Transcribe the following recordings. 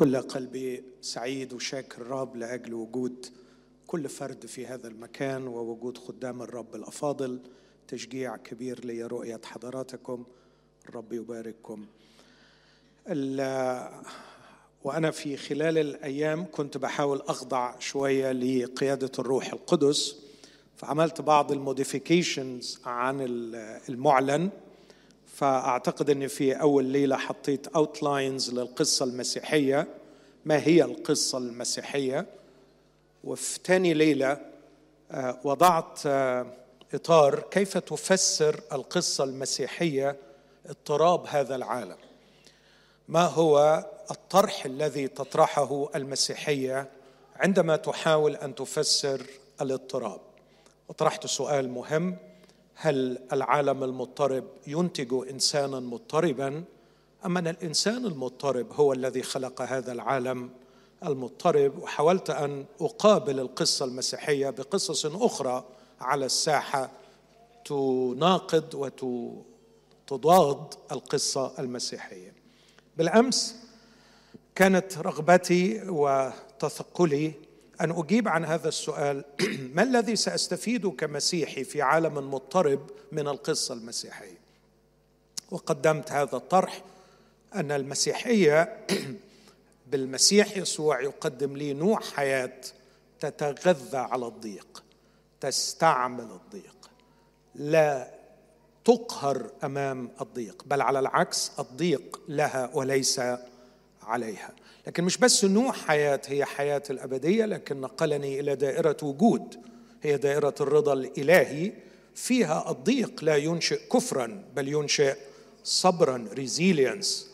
كل قلبي سعيد وشاكر الرب لأجل وجود كل فرد في هذا المكان ووجود خدام الرب الأفاضل تشجيع كبير لي رؤية حضراتكم. الرب يبارككم. وأنا في خلال الأيام كنت بحاول أخضع شوية لقيادة الروح القدس فعملت بعض الموديفيكيشنز عن المعلن. فأعتقد إني في أول ليلة حطيت اوتلاينز للقصة المسيحية. ما هي القصة المسيحية؟ وفي ثاني ليلة آه، وضعت آه، إطار كيف تفسر القصة المسيحية اضطراب هذا العالم. ما هو الطرح الذي تطرحه المسيحية عندما تحاول أن تفسر الاضطراب؟ وطرحت سؤال مهم. هل العالم المضطرب ينتج إنسانا مضطربا أم أن الإنسان المضطرب هو الذي خلق هذا العالم المضطرب؟ وحاولت أن أقابل القصة المسيحية بقصص أخرى على الساحة تناقض وتضاد القصة المسيحية. بالأمس كانت رغبتي وتثقلي أن أجيب عن هذا السؤال ما الذي سأستفيد كمسيحي في عالم مضطرب من القصة المسيحية؟ وقدمت هذا الطرح أن المسيحية بالمسيح يسوع يقدم لي نوع حياة تتغذى على الضيق تستعمل الضيق لا تقهر أمام الضيق بل على العكس الضيق لها وليس عليها. لكن مش بس نوع حياة هي حياة الأبدية لكن نقلني إلى دائرة وجود. هي دائرة الرضا الإلهي. فيها الضيق لا ينشئ كفرا بل ينشئ صبرا ريزيلينس.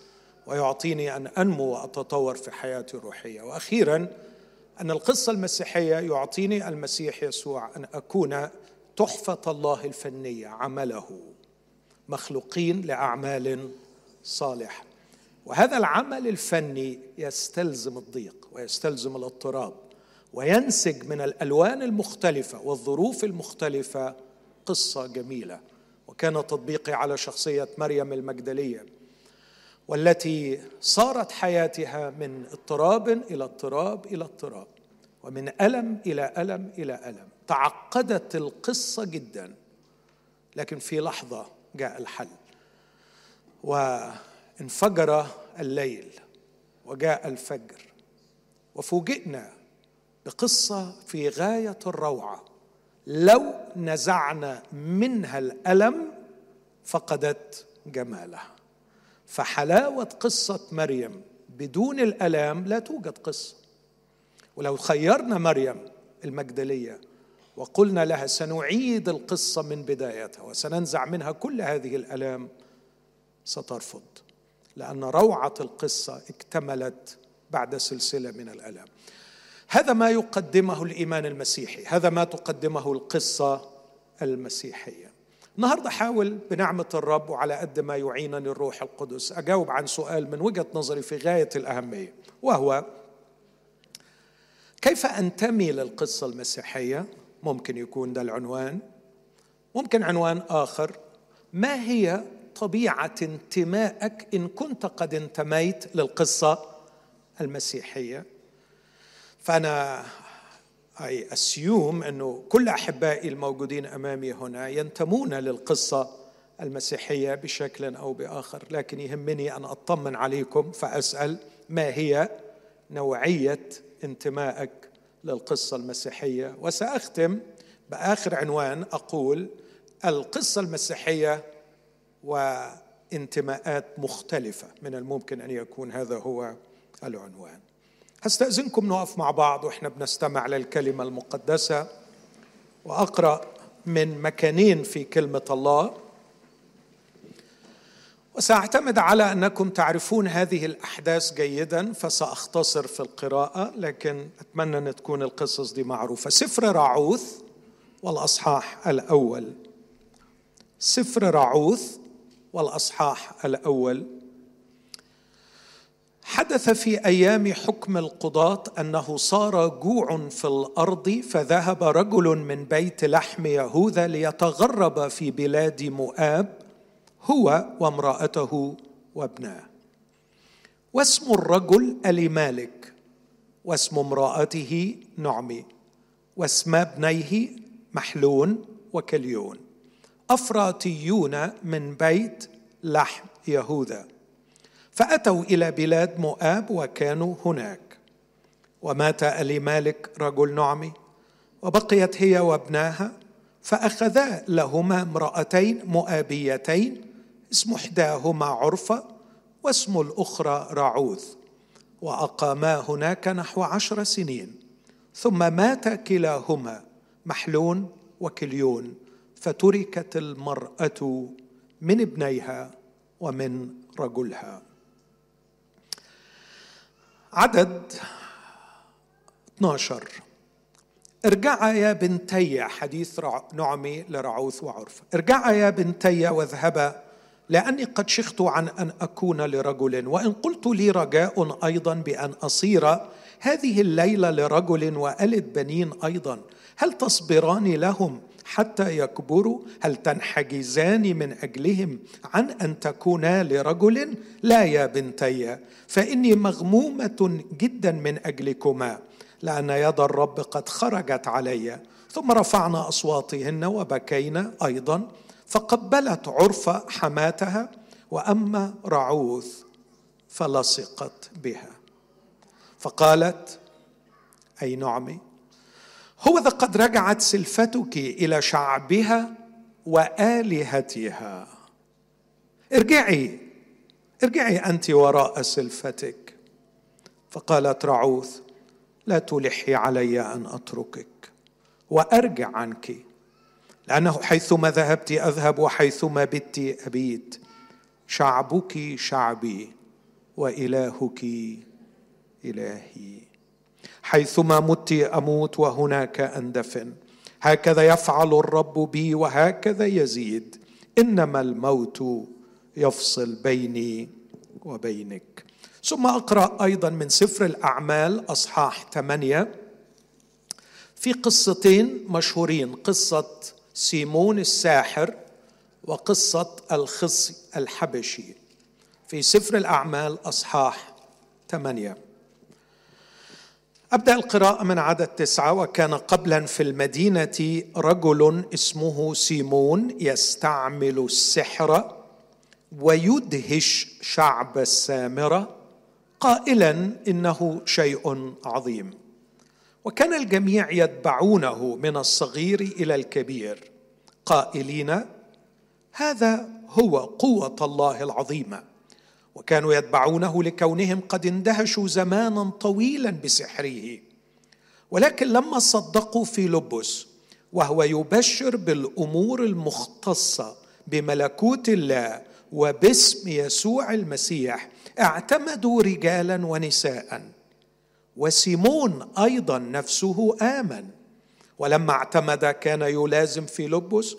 ويعطيني أن أنمو وأتطور في حياتي الروحية. وأخيرا أن القصة المسيحية يعطيني المسيح يسوع أن أكون تحفة الله الفنية عمله. مخلوقين لأعمال صالحة. وهذا العمل الفني يستلزم الضيق ويستلزم الاضطراب وينسج من الألوان المختلفة والظروف المختلفة قصة جميلة. وكان تطبيقي على شخصية مريم المجدلية والتي صارت حياتها من اضطراب إلى اضطراب إلى اضطراب ومن ألم إلى ألم إلى ألم. تعقدت القصة جدا لكن في لحظة جاء الحل. انفجر الليل وجاء الفجر وفوجئنا بقصة في غاية الروعة. لو نزعنا منها الألم فقدت جمالها. فحلاوة قصة مريم بدون الألام لا توجد قصة. ولو خيرنا مريم المجدلية وقلنا لها سنعيد القصة من بدايتها وسننزع منها كل هذه الألام سترفض. لأن روعة القصة اكتملت بعد سلسلة من الآلام هذا ما يقدمه الإيمان المسيحي هذا ما تقدمه القصة المسيحية. النهارده حاول بنعمة الرب وعلى قد ما يعينني الروح القدس أجاوب عن سؤال من وجهة نظري في غاية الأهمية وهو كيف أنتمي للقصة المسيحية؟ ممكن يكون ده العنوان. ممكن عنوان آخر ما هي طبيعة انتمائك إن كنت قد انتميت للقصة المسيحية. فأنا اي اسيوم أنه كل أحبائي الموجودين أمامي هنا ينتمون للقصة المسيحية بشكل أو بآخر لكن يهمني أن أطمن عليكم فأسأل ما هي نوعية انتمائك للقصة المسيحية. وسأختم بآخر عنوان أقول القصة المسيحية وانتماءات مختلفة من الممكن أن يكون هذا هو العنوان. هستأذنكم نقف مع بعض وإحنا بنستمع للكلمة المقدسة. وأقرأ من مكانين في كلمة الله. وسأعتمد على أنكم تعرفون هذه الأحداث جيدا فسأختصر في القراءة لكن أتمنى أن تكون القصص دي معروفة. سفر راعوث والأصحاح الأول. سفر راعوث والأصحاح الأول. حدث في أيام حكم القضاة أنه صار جوع في الأرض فذهب رجل من بيت لحم يهوذا ليتغرب في بلاد مؤاب هو وامرأته وابناه. واسم الرجل أليمالك واسم امرأته نعمي واسم ابنيه محلون وكليون. أفراطيون من بيت لحم يهوذا فأتوا إلى بلاد مؤاب وكانوا هناك. ومات أليمالك رجل نعمي وبقيت هي وابناها فأخذا لهما امرأتين مؤابيتين اسم إحداهما عرفة واسم الأخرى رعوث. وأقاما هناك نحو عشر سنين ثم مات كلاهما محلون وكليون. فتركت المرأة من ابنيها ومن رجلها. عدد 12 ارجعا يا بنتي حديث نعمي لرعوث وعرف. ارجعا يا بنتي واذهبا لأني قد شخت عن أن أكون لرجل وإن قلت لي رجاء أيضا بأن أصير هذه الليلة لرجل وألد بنين أيضا. هل تصبران لهم؟ حتى يكبروا هل تنحجزان من أجلهم عن أن تكونا لرجل؟ لا يا بنتي فإني مغمومة جدا من أجلكما لأن يد الرب قد خرجت علي ثم رفعنا أصواتهن وبكينا أيضا فقبلت عرفه حماتها وأما رعوث فلصقت بها. فقالت أي نعمي هو ذا قد رجعت سلفتك إلى شعبها وآلهتها. ارجعي ارجعي أنت وراء سلفتك. فقالت رعوث لا تلحي علي أن أتركك وأرجع عنك لأنه حيثما ذهبت أذهب وحيثما بت أبيت. شعبك شعبي وإلهك إلهي. حيثما مت أموت وهناك أندفن. هكذا يفعل الرب بي وهكذا يزيد. إنما الموت يفصل بيني وبينك. ثم أقرأ أيضا من سفر الأعمال أصحاح ثمانية في قصتين مشهورين قصة سيمون الساحر وقصة الخصي الحبشي. في سفر الأعمال أصحاح ثمانية. أبدأ القراءة من عدد تسعة وكان قبلا في المدينة رجل اسمه سيمون يستعمل السحر ويدهش شعب السامرة قائلا إنه شيء عظيم. وكان الجميع يتبعونه من الصغير إلى الكبير قائلين هذا هو قوة الله العظيمة. وكانوا يتبعونه لكونهم قد اندهشوا زمانا طويلا بسحره. ولكن لما صدقوا في لبس وهو يبشر بالأمور المختصة بملكوت الله وباسم يسوع المسيح اعتمدوا رجالا ونساء. وسيمون أيضا نفسه آمن. ولما اعتمد كان يلازم في لبس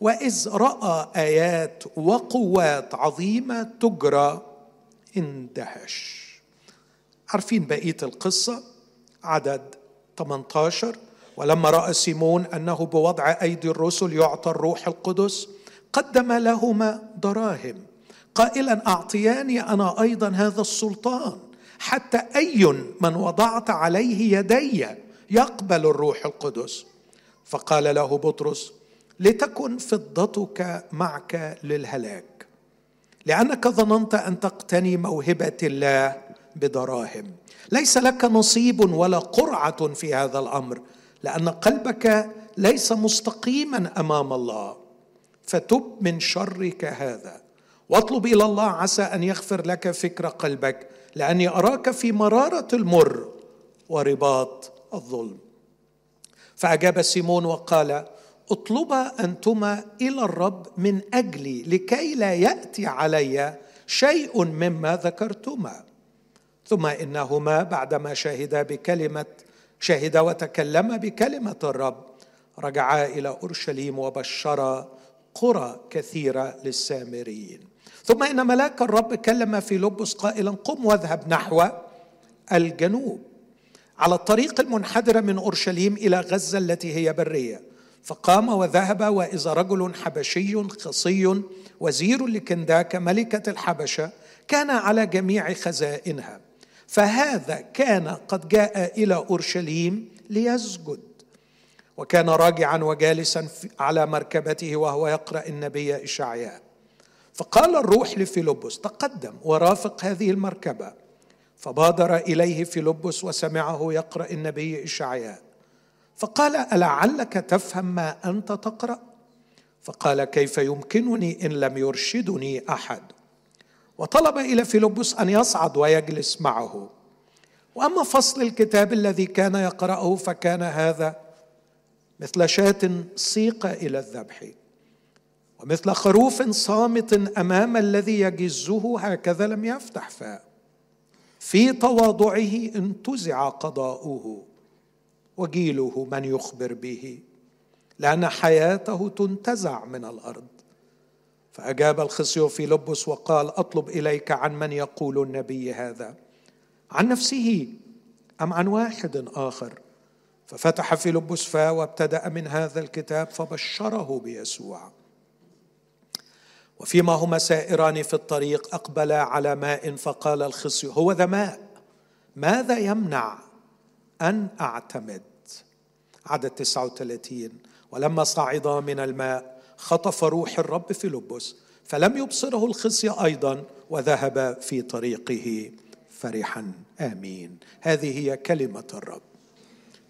وإذ رأى آيات وقوات عظيمة تجرى اندهش. عارفين بقية القصة؟ عدد 18 ولما رأى سيمون أنه بوضع أيدي الرسل يعطى الروح القدس قدم لهما دراهم. قائلا أعطياني أنا أيضا هذا السلطان. حتى أي من وضعت عليه يدي يقبل الروح القدس. فقال له بطرس لتكن فضتك معك للهلاك. لأنك ظننت أن تقتني موهبة الله بدراهم. ليس لك نصيب ولا قرعة في هذا الأمر لأن قلبك ليس مستقيما أمام الله. فتب من شرك هذا. واطلب إلى الله عسى أن يغفر لك فكر قلبك لأني أراك في مرارة المر ورباط الظلم. فأجاب سيمون وقال اطلبا انتما إلى الرب من اجلي لكي لا يأتي علي شيء مما ذكرتما. ثم انهما بعدما شهدا بكلمة شهدا وتكلما بكلمة الرب رجعا إلى أورشليم وبشرا قرى كثيرة للسامريين ثم إن ملاك الرب كلم في لبس قائلا قم واذهب نحو الجنوب. على الطريق المنحدرة من أورشليم إلى غزة التي هي برية. فقام وذهب وإذا رجل حبشي خصي وزير لكنداك ملكة الحبشة كان على جميع خزائنها فهذا كان قد جاء إلى أورشليم ليسجد. وكان راجعا وجالسا على مركبته وهو يقرأ النبي إشعياء. فقال الروح لفيلبس تقدم ورافق هذه المركبة. فبادر إليه فيلبس وسمعه يقرأ النبي إشعياء. فقال ألعلك تفهم ما أنت تقرأ? فقال كيف يمكنني إن لم يرشدني أحد؟ وطلب إلى فيلبس أن يصعد ويجلس معه. وأما فصل الكتاب الذي كان يقرأه فكان هذا مثل شاة سيق إلى الذبح ومثل خروف صامت أمام الذي يجزه هكذا لم يفتح فاه. في تواضعه انتزع قضاؤه. وجيله من يخبر به لأن حياته تنتزع من الأرض. فأجاب الخصي في لبس وقال أطلب إليك عن من يقول النبي هذا. عن نفسه أم عن واحد آخر؟ ففتح في لبس فا وابتدأ من هذا الكتاب فبشره بيسوع. وفيما هما سائران في الطريق أقبلا على ماء فقال الخصي هو ذا ماء. ماذا يمنع أن أعتمد. عدد 39 ولما صعدا من الماء خطف روح الرب في لبس فلم يبصره الخصي أيضا وذهب في طريقه فرحا. آمين. هذه هي كلمة الرب.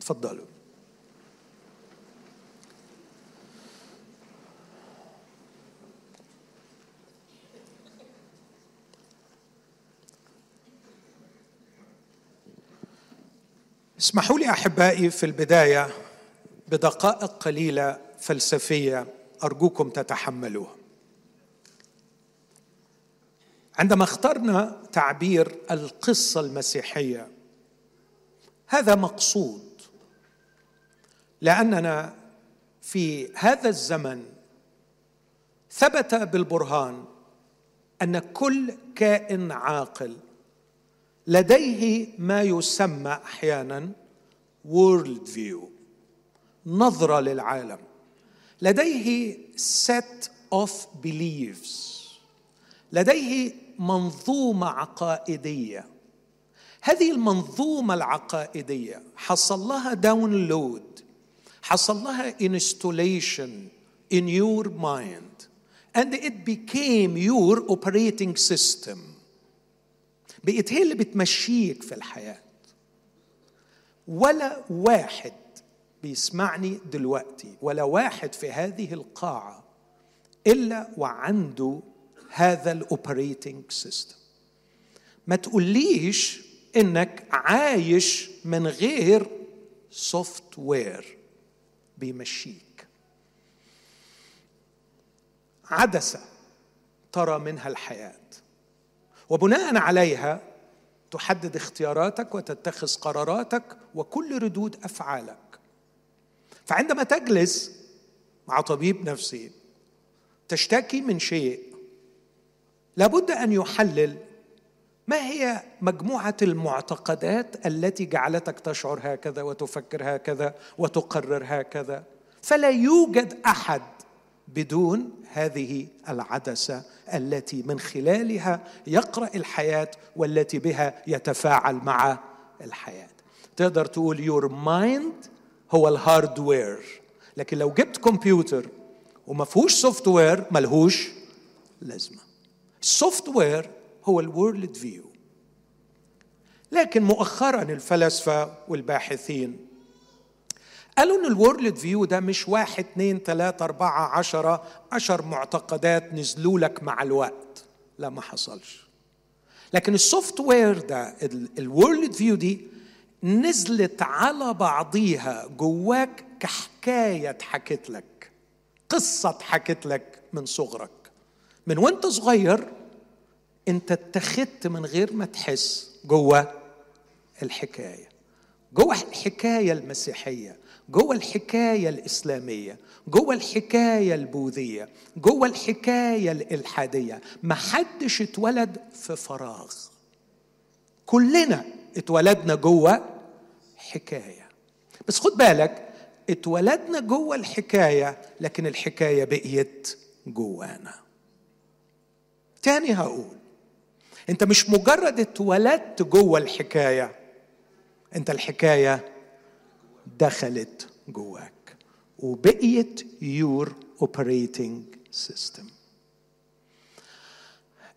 تفضلوا. اسمحوا لي أحبائي في البداية بدقائق قليلة فلسفية أرجوكم تتحملوها. عندما اخترنا تعبير القصة المسيحية هذا مقصود لأننا في هذا الزمن ثبت بالبرهان أن كل كائن عاقل لديه ما يسمى أحيانا worldview نظرة للعالم. لديه set of beliefs. لديه منظومة عقائدية. هذه المنظومة العقائدية حصل لها download حصل لها installation in your mind and it became your operating system. بقت هي اللي بتمشيك في الحياة. ولا واحد بيسمعني دلوقتي ولا واحد في هذه القاعة إلا وعنده هذا ال operating system ما تقوليش إنك عايش من غير software بيمشيك. عدسة ترى منها الحياة. وبناء عليها تحدد اختياراتك وتتخذ قراراتك وكل ردود أفعالك. فعندما تجلس مع طبيب نفسي تشتكي من شيء لابد أن يحلل ما هي مجموعة المعتقدات التي جعلتك تشعر هكذا وتفكر هكذا وتقرر هكذا. فلا يوجد أحد بدون هذه العدسة التي من خلالها يقرأ الحياة والتي بها يتفاعل مع الحياة. تقدر تقول your mind هو ال hardware لكن لو جبت كمبيوتر وما فيهوش software ملهوش لازمة. ال software هو ال worldview لكن مؤخرا الفلاسفة والباحثين قالوا إن ال worldview ده مش واحد اثنين ثلاثة أربعة عشرة عشر معتقدات نزلوا لك مع الوقت. لا ما حصلش. لكن ال software ده ال worldview دي نزلت على بعضيها جواك كحكاية اتحكت لك قصة اتحكت لك من صغرك. من وانت صغير انت اتخذت من غير ما تحس جوه الحكاية. جوه الحكاية المسيحية. جوه الحكاية الإسلامية جوه الحكاية البوذية جوه الحكاية الإلحادية ما حدش اتولد في فراغ. كلنا اتولدنا جوه حكاية. بس خد بالك اتولدنا جوه الحكاية لكن الحكاية بقيت جوانا. تاني هقول انت مش مجرد اتولدت جوه الحكاية انت الحكاية دخلت جواك. وبقيت your operating system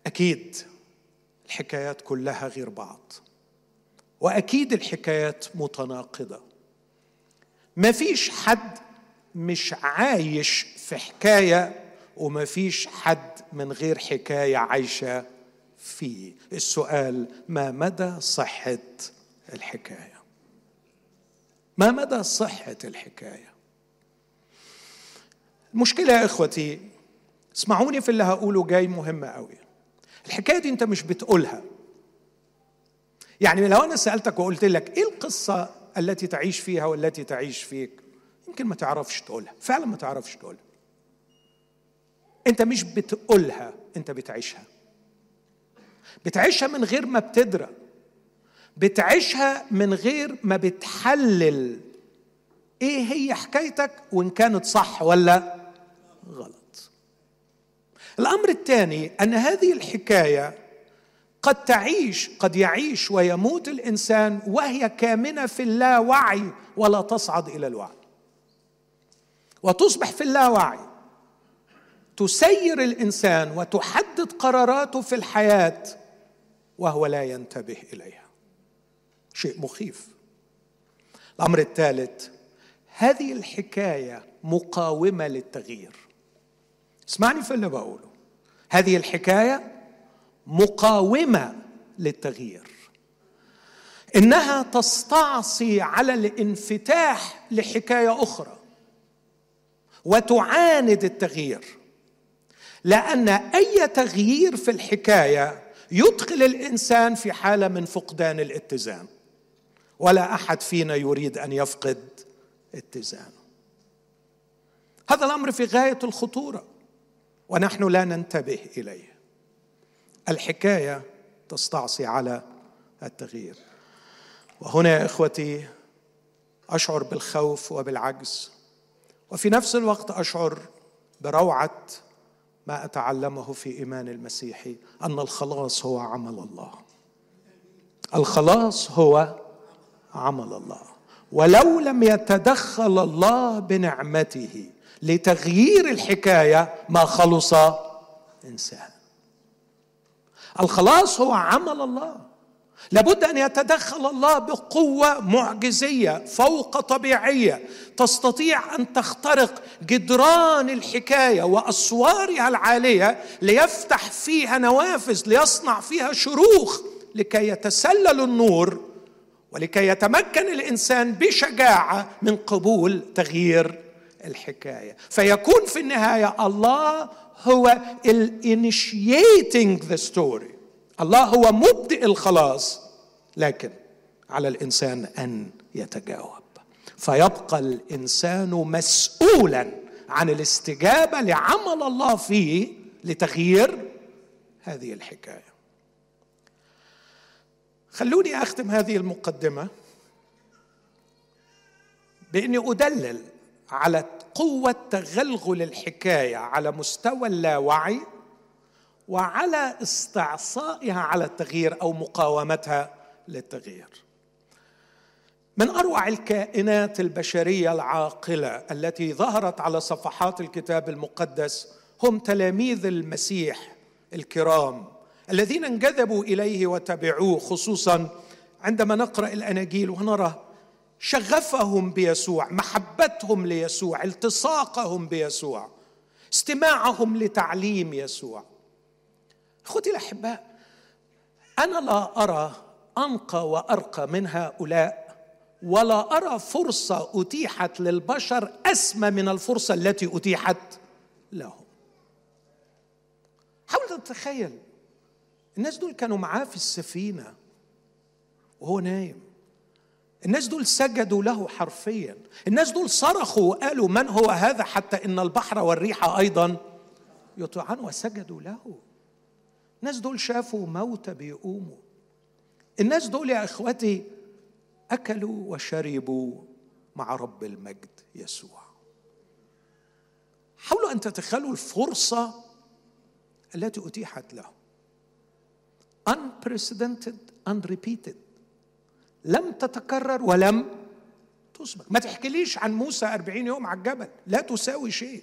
أكيد الحكايات كلها غير بعض. وأكيد الحكايات متناقضة. ما فيش حد مش عايش في حكاية وما فيش حد من غير حكاية عايشة فيه. السؤال ما مدى صحة الحكاية؟ ما مدى صحة الحكاية؟ المشكلة يا إخوتي اسمعوني في اللي هقوله جاي مهم قوي الحكاية دي أنت مش بتقولها. يعني لو أنا سألتك وقلت لك إيه القصة التي تعيش فيها والتي تعيش فيك؟ يمكن ما تعرفش تقولها. فعلا ما تعرفش تقولها. أنت مش بتقولها أنت بتعيشها. بتعيشها من غير ما بتدرى بتعيشها من غير ما بتحلل. إيه هي حكايتك؟ وإن كانت صح ولا غلط. الأمر الثاني أن هذه الحكاية قد تعيش قد يعيش ويموت الإنسان وهي كامنة في اللاوعي ولا تصعد إلى الوعي. وتصبح في اللاوعي. تسير الإنسان وتحدد قراراته في الحياة وهو لا ينتبه إليها. شيء مخيف. الأمر الثالث هذه الحكاية مقاومة للتغيير. اسمعني في اللي بقوله. هذه الحكاية مقاومة للتغيير. إنها تستعصي على الانفتاح لحكاية أخرى وتعاند التغيير. لأن أي تغيير في الحكاية يدخل الإنسان في حالة من فقدان الاتزان. ولا أحد فينا يريد أن يفقد اتزانه. هذا الأمر في غاية الخطورة ونحن لا ننتبه إليه. الحكاية تستعصي على التغيير. وهنا يا إخوتي أشعر بالخوف وبالعجز وفي نفس الوقت أشعر بروعة ما أتعلمه في إيمان المسيحي أن الخلاص هو عمل الله. الخلاص هو عمل الله. ولو لم يتدخل الله بنعمته لتغيير الحكاية ما خلص إنسان. الخلاص هو عمل الله. لابد أن يتدخل الله بقوة معجزية فوق طبيعية تستطيع أن تخترق جدران الحكاية وأسوارها العالية ليفتح فيها نوافذ ليصنع فيها شروخ لكي يتسلل النور ولكي يتمكن الإنسان بشجاعة من قبول تغيير الحكاية. فيكون في النهاية الله هو ال initiating the story الله هو مبدئ الخلاص لكن على الإنسان أن يتجاوب. فيبقى الإنسان مسؤولا عن الاستجابة لعمل الله فيه لتغيير هذه الحكاية. خلوني أختم هذه المقدمة بإني أدلل على قوة تغلغل الحكاية على مستوى اللاوعي وعلى استعصائها على التغيير أو مقاومتها للتغيير. من أروع الكائنات البشرية العاقلة التي ظهرت على صفحات الكتاب المقدس هم تلاميذ المسيح الكرام الذين انجذبوا إليه وتبعوه خصوصا عندما نقرأ الأناجيل ونرى شغفهم بيسوع محبتهم ليسوع التصاقهم بيسوع استماعهم لتعليم يسوع. أخوتي الأحباء أنا لا أرى أنقى وأرقى من هؤلاء ولا أرى فرصة أتيحت للبشر أسمى من الفرصة التي أتيحت لهم. حاول تتخيل الناس دول كانوا معاه في السفينة وهو نايم. الناس دول سجدوا له حرفيا. الناس دول صرخوا وقالوا من هو هذا حتى إن البحر والريح أيضا يطيعان وسجدوا له. الناس دول شافوا موتى بيقوموا. الناس دول يا اخوتي أكلوا وشربوا مع رب المجد يسوع. حاولوا أن تتخيلوا الفرصة التي أتيحت لهم. Unprecedented unrepeated. لم تتكرر ولم تسبق. ما تحكيليش عن موسى أربعين يوم على الجبل. لا تساوي شيء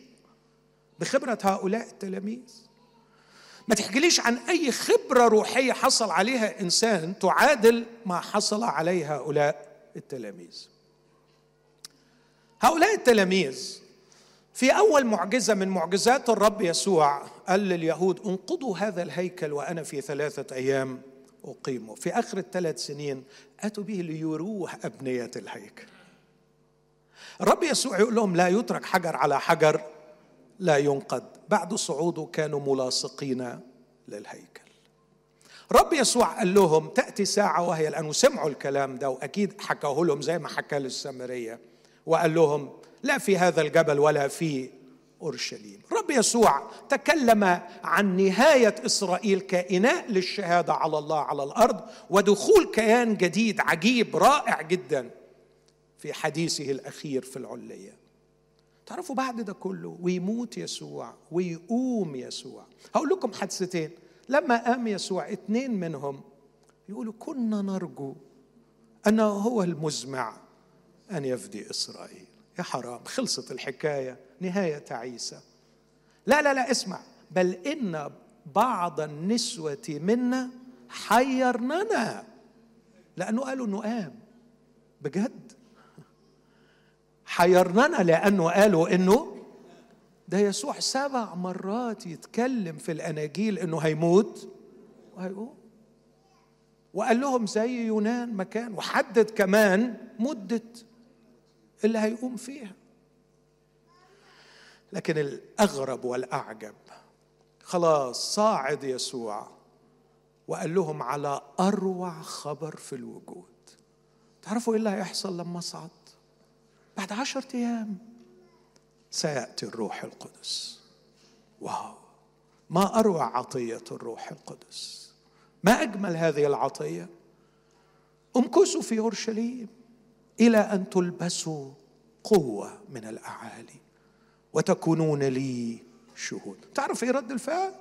بخبرة هؤلاء التلاميذ. ما تحكيليش عن أي خبرة روحية حصل عليها إنسان تعادل ما حصل عليه هؤلاء التلاميذ. هؤلاء التلاميذ في أول معجزة من معجزات الرب يسوع قال لليهود انقضوا هذا الهيكل وأنا في ثلاثة أيام أقيمه. في آخر الثلاث سنين أتوا به ليروه أبنية الهيكل. الرب يسوع يقول لهم لا يترك حجر على حجر لا ينقض. بعد صعوده كانوا ملاصقين للهيكل. رب يسوع قال لهم تأتي ساعة وهي الآن. وسمعوا الكلام ده وأكيد حكاه لهم زي ما حكى للسامرية. وقال لهم لا في هذا الجبل ولا في أورشليم. رب يسوع تكلم عن نهاية إسرائيل كاناء للشهادة على الله على الأرض ودخول كيان جديد عجيب رائع جدا في حديثه الأخير في العليه تعرفوا بعد ده كله ويموت يسوع ويقوم يسوع. هقول لكم حادثتين. لما قام يسوع اثنين منهم يقولوا كنا نرجو أنه هو المزمع أن يفدي إسرائيل. يا حرام خلصت الحكاية نهاية تعيسة. لا لا لا اسمع. بل إن بعض النسوة منا حيرننا لأنه قالوا إنه قام. بجد؟ حيرننا لأنه قالوا إنه ده يسوع سبع مرات يتكلم في الأناجيل إنه هيموت. وهيقوم. وقال لهم زي يونان مكان وحدد كمان مدة اللي هيقوم فيها. لكن الأغرب والأعجب خلاص صاعد يسوع وقال لهم على أروع خبر في الوجود. تعرفوا إيه اللي هيحصل لما صعد بعد عشرة أيام سيأتي الروح القدس. واو! ما أروع عطية الروح القدس. ما أجمل هذه العطية؟ امكثوا في أورشليم. إلى أن تلبسوا قوة من الأعالي وتكونون لي شهود. تعرف إيه رد الفعل؟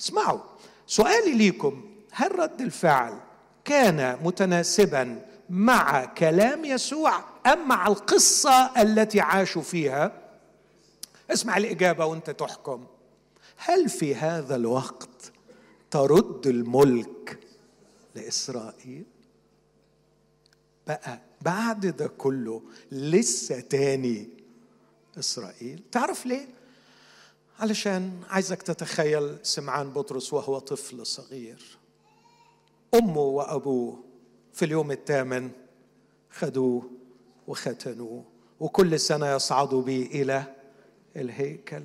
اسمعوا سؤالي ليكم هل رد الفعل كان متناسبا مع كلام يسوع أم مع القصة التي عاشوا فيها؟ اسمع الإجابة وأنت تحكم. هل في هذا الوقت ترد الملك لإسرائيل؟ بقى بعد ده كله لسه تاني إسرائيل تعرف ليه؟ علشان عايزك تتخيل سمعان بطرس وهو طفل صغير أمه وأبوه في اليوم الثامن خدوه وختنوه وكل سنة يصعدوا به إلى الهيكل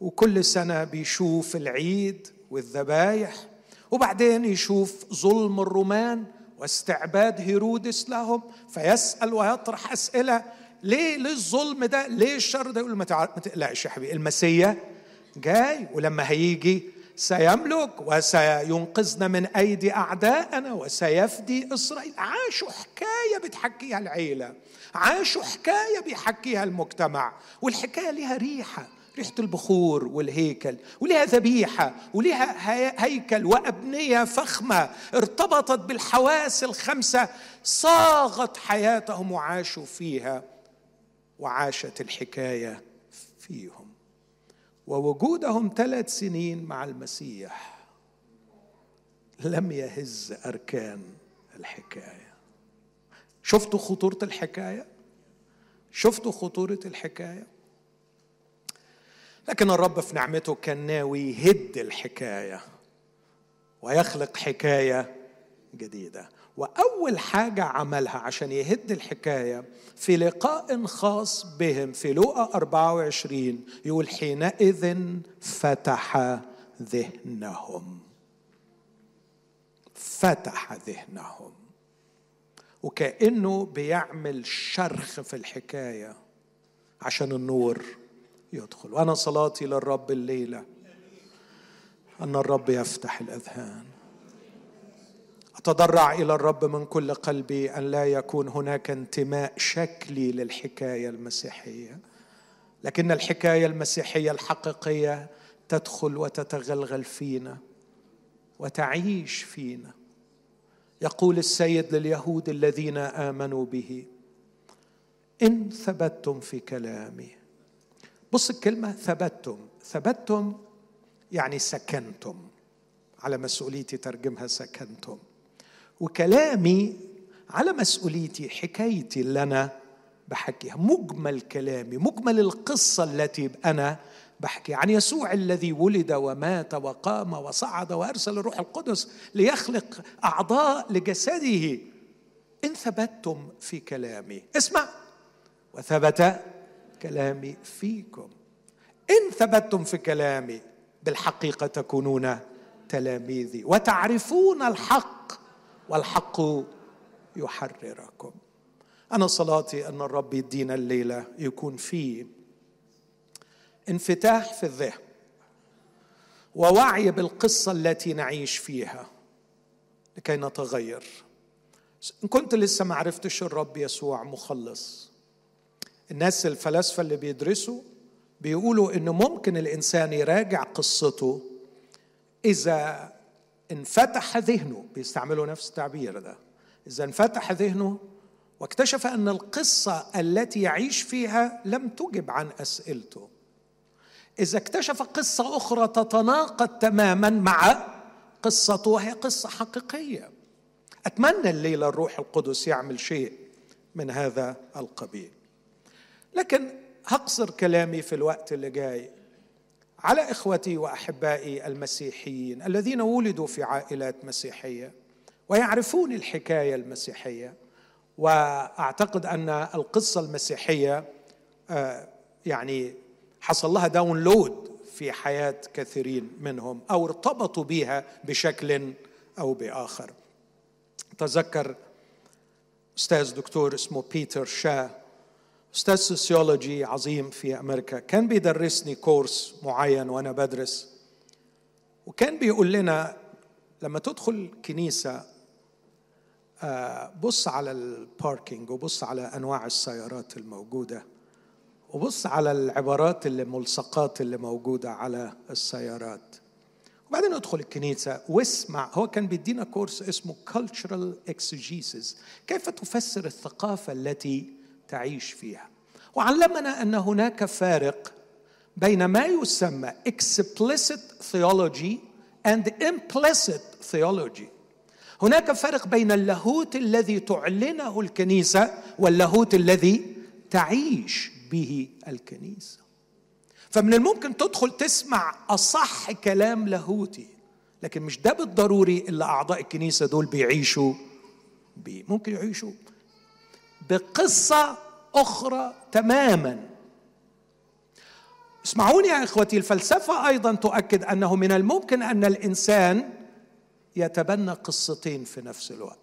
وكل سنة بيشوف العيد والذبايح وبعدين يشوف ظلم الرومان واستعباد هيرودس لهم فيسأل ويطرح أسئلة. ليه؟ ليه الظلم ده؟ ليه الشر ده؟ يقول ما تقلقش يا حبيبي المسيا جاي ولما هيجي سيملك وسينقذنا من أيدي اعدائنا وسيفدي إسرائيل. عاشوا حكاية بتحكيها العيلة عاشوا حكاية بيحكيها المجتمع والحكاية لها ريحة. ريحة البخور والهيكل ولها ذبيحة ولها هيكل وأبنية فخمة ارتبطت بالحواس الخمسة صاغت حياتهم وعاشوا فيها وعاشت الحكاية فيهم ووجودهم ثلاث سنين مع المسيح لم يهز أركان الحكاية. شفتوا خطورة الحكاية؟ شفتوا خطورة الحكاية؟ لكن الرب في نعمته كان ناوي يهد الحكاية ويخلق حكاية جديدة. وأول حاجة عملها عشان يهد الحكاية في لقاء خاص بهم في لوقا 24 يقول حينئذ فتح ذهنهم. فتح ذهنهم. وكأنه بيعمل شرخ في الحكاية عشان النور يدخل. وأنا صلاتي للرب الليلة. أن الرب يفتح الأذهان. أتضرع إلى الرب من كل قلبي أن لا يكون هناك انتماء شكلي للحكاية المسيحية. لكن الحكاية المسيحية الحقيقية تدخل وتتغلغل فينا وتعيش فينا. يقول السيد لليهود الذين آمنوا به إن ثبتتم في كلامي بص الكلمة ثبتتم. ثبتتم يعني سكنتم. على مسؤوليتي ترجمها سكنتم. وكلامي على مسؤوليتي حكايتي اللي أنا بحكيها. مجمل كلامي مجمل القصة التي أنا بحكي عن يسوع الذي ولد ومات وقام وصعد وأرسل الروح القدس ليخلق أعضاء لجسده. إن ثبتتم في كلامي. اسمع. وثبت كلامي فيكم. إن ثبتتم في كلامي بالحقيقة تكونون تلاميذي وتعرفون الحق والحق يحرركم. أنا صلاتي أن الرب يدينا الليلة يكون فيه انفتاح في الذهن ووعي بالقصة التي نعيش فيها لكي نتغير. إن كنت لسه ما عرفتش الرب يسوع مخلص الناس الفلاسفة اللي بيدرسوا بيقولوا انه ممكن الإنسان يراجع قصته إذا انفتح ذهنه بيستعملوا نفس التعبير ده إذا انفتح ذهنه واكتشف أن القصة التي يعيش فيها لم تجب عن أسئلته. إذا اكتشف قصة أخرى تتناقض تماما مع قصته وهي قصة حقيقية. أتمنى الليلة الروح القدس يعمل شيء من هذا القبيل. لكن هقصر كلامي في الوقت اللي جاي. على إخوتي وأحبائي المسيحيين الذين ولدوا في عائلات مسيحية ويعرفون الحكاية المسيحية وأعتقد أن القصة المسيحية آه، يعني حصل لها download في حياة كثيرين منهم أو ارتبطوا بها بشكل أو بآخر. تذكر أستاذ دكتور اسمه بيتر شا أستاذ sociology عظيم في أمريكا كان بيدرسني course معين وأنا بدرس. وكان بيقول لنا لما تدخل كنيسة آه، بص على ال parking وبص على أنواع السيارات الموجودة وبص على العبارات اللي ملصقات اللي موجودة على السيارات. وبعدين ادخل الكنيسة واسمع هو كان بيدينا course اسمه cultural exegesis كيف تفسر الثقافة التي تعيش فيها. وعلمنا أن هناك فارق بين ما يسمى explicit theology and implicit theology. هناك فرق بين اللاهوت الذي تعلنه الكنيسة واللاهوت الذي تعيش به الكنيسة. فمن الممكن تدخل تسمع أصح كلام لاهوتي لكن مش ده بالضروري اللي أعضاء الكنيسة دول بيعيشوا بيه. ممكن يعيشوا بقصة أخرى تماما. اسمعوني يا إخوتي الفلسفة أيضا تؤكد أنه من الممكن أن الإنسان يتبنى قصتين في نفس الوقت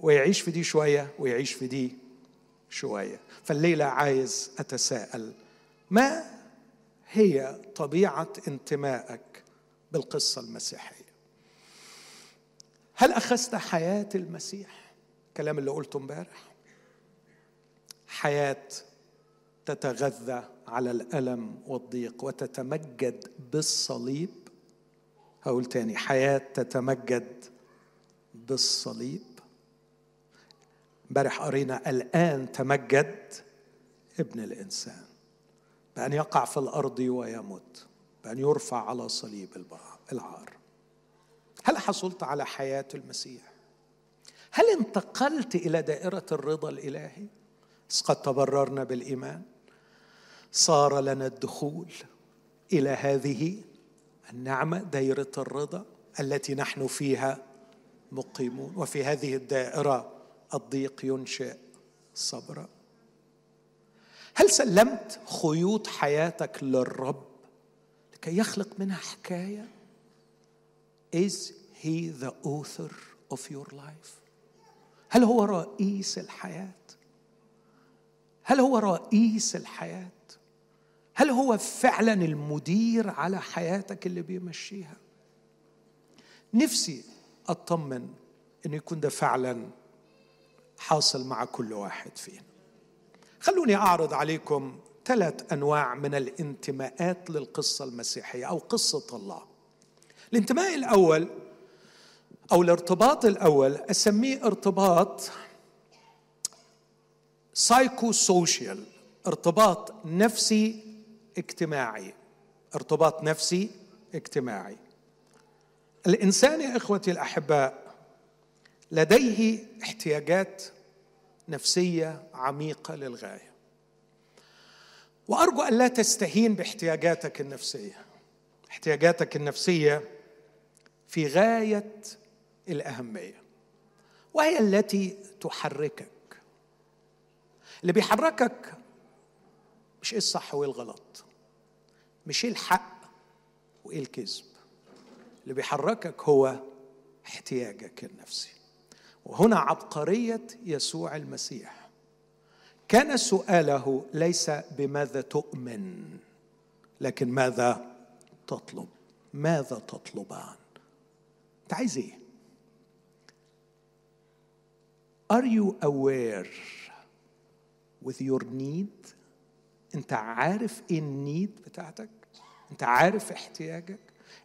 ويعيش في دي شوية ويعيش في دي شوية. فالليلة عايز أتساءل ما هي طبيعة انتمائك بالقصة المسيحية؟ هل أخذت حياة المسيح؟ الكلام اللي قلته امبارح. حياة تتغذى على الألم والضيق وتتمجد بالصليب. هقول تاني حياة تتمجد بالصليب. امبارح قرينا الآن تمجد ابن الإنسان بأن يقع في الأرض ويموت بأن يرفع على صليب العار. هل حصلت على حياة المسيح؟ هل انتقلت إلى دائرة الرضا الإلهي؟ قد تبررنا بالإيمان. صار لنا الدخول إلى هذه النعمة دائرة الرضا التي نحن فيها مقيمون. وفي هذه الدائرة الضيق ينشئ صبرا. هل سلمت خيوط حياتك للرب لكي يخلق منها حكاية؟ Is he the author of your life? هل هو رئيس الحياة؟ هل هو رئيس الحياة؟ هل هو فعلا المدير على حياتك اللي بيمشيها؟ نفسي أطمن انه يكون ده فعلا حاصل مع كل واحد فينا. خلوني أعرض عليكم ثلاث أنواع من الانتماءات للقصة المسيحية أو قصة الله. الانتماء الأول أو الارتباط الأول أسميه ارتباط psychosocial ارتباط نفسي اجتماعي ارتباط نفسي اجتماعي. الإنسان يا إخوتي الأحباء لديه احتياجات نفسية عميقة للغاية. وأرجو أن لا تستهين باحتياجاتك النفسية. احتياجاتك النفسية في غاية الأهمية وهي التي تحركك. اللي بيحركك مش إيه الصح وإيه الغلط مش إيه الحق وإيه الكذب. اللي بيحركك هو احتياجك النفسي. وهنا عبقرية يسوع المسيح. كان سؤاله ليس بماذا تؤمن لكن ماذا تطلب؟ ماذا تطلبان؟ أنت عايز إيه؟ Are you aware with your need? انت عارف إيه النيد بتاعتك؟ انت عارف احتياجك؟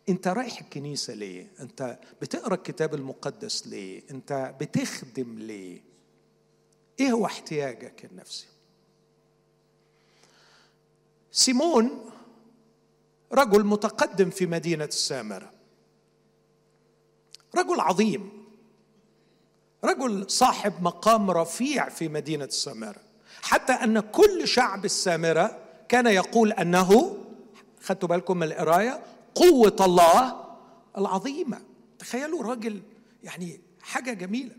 انت رايح الكنيسة ليه؟ انت بتقرأ الكتاب المقدس ليه؟ انت بتخدم ليه؟ إيه هو احتياجك النفسي؟ سيمون رجل متقدم في مدينة السامرة. رجل عظيم. رجل صاحب مقام رفيع في مدينة السامرة. حتى أن كل شعب السامرة كان يقول أنه خدتوا بالكم من القراية قوة الله العظيمة. تخيلوا راجل يعني حاجة جميلة.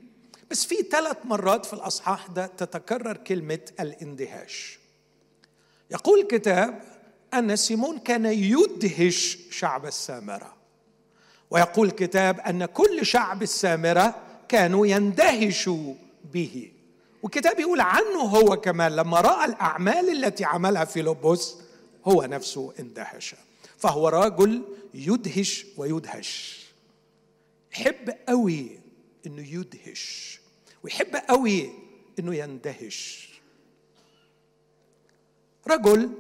بس في ثلاث مرات في الأصحاح ده تتكرر كلمة الاندهاش. يقول الكتاب أن سيمون كان يدهش شعب السامرة. ويقول الكتاب أن كل شعب السامرة كانوا يندهشوا به. والكتاب يقول عنه هو كمان لما رأى الأعمال التي عملها في لبس هو نفسه اندهش. فهو رجل يدهش ويدهش. يحب قوي إنه يدهش. ويحب قوي إنه يندهش. رجل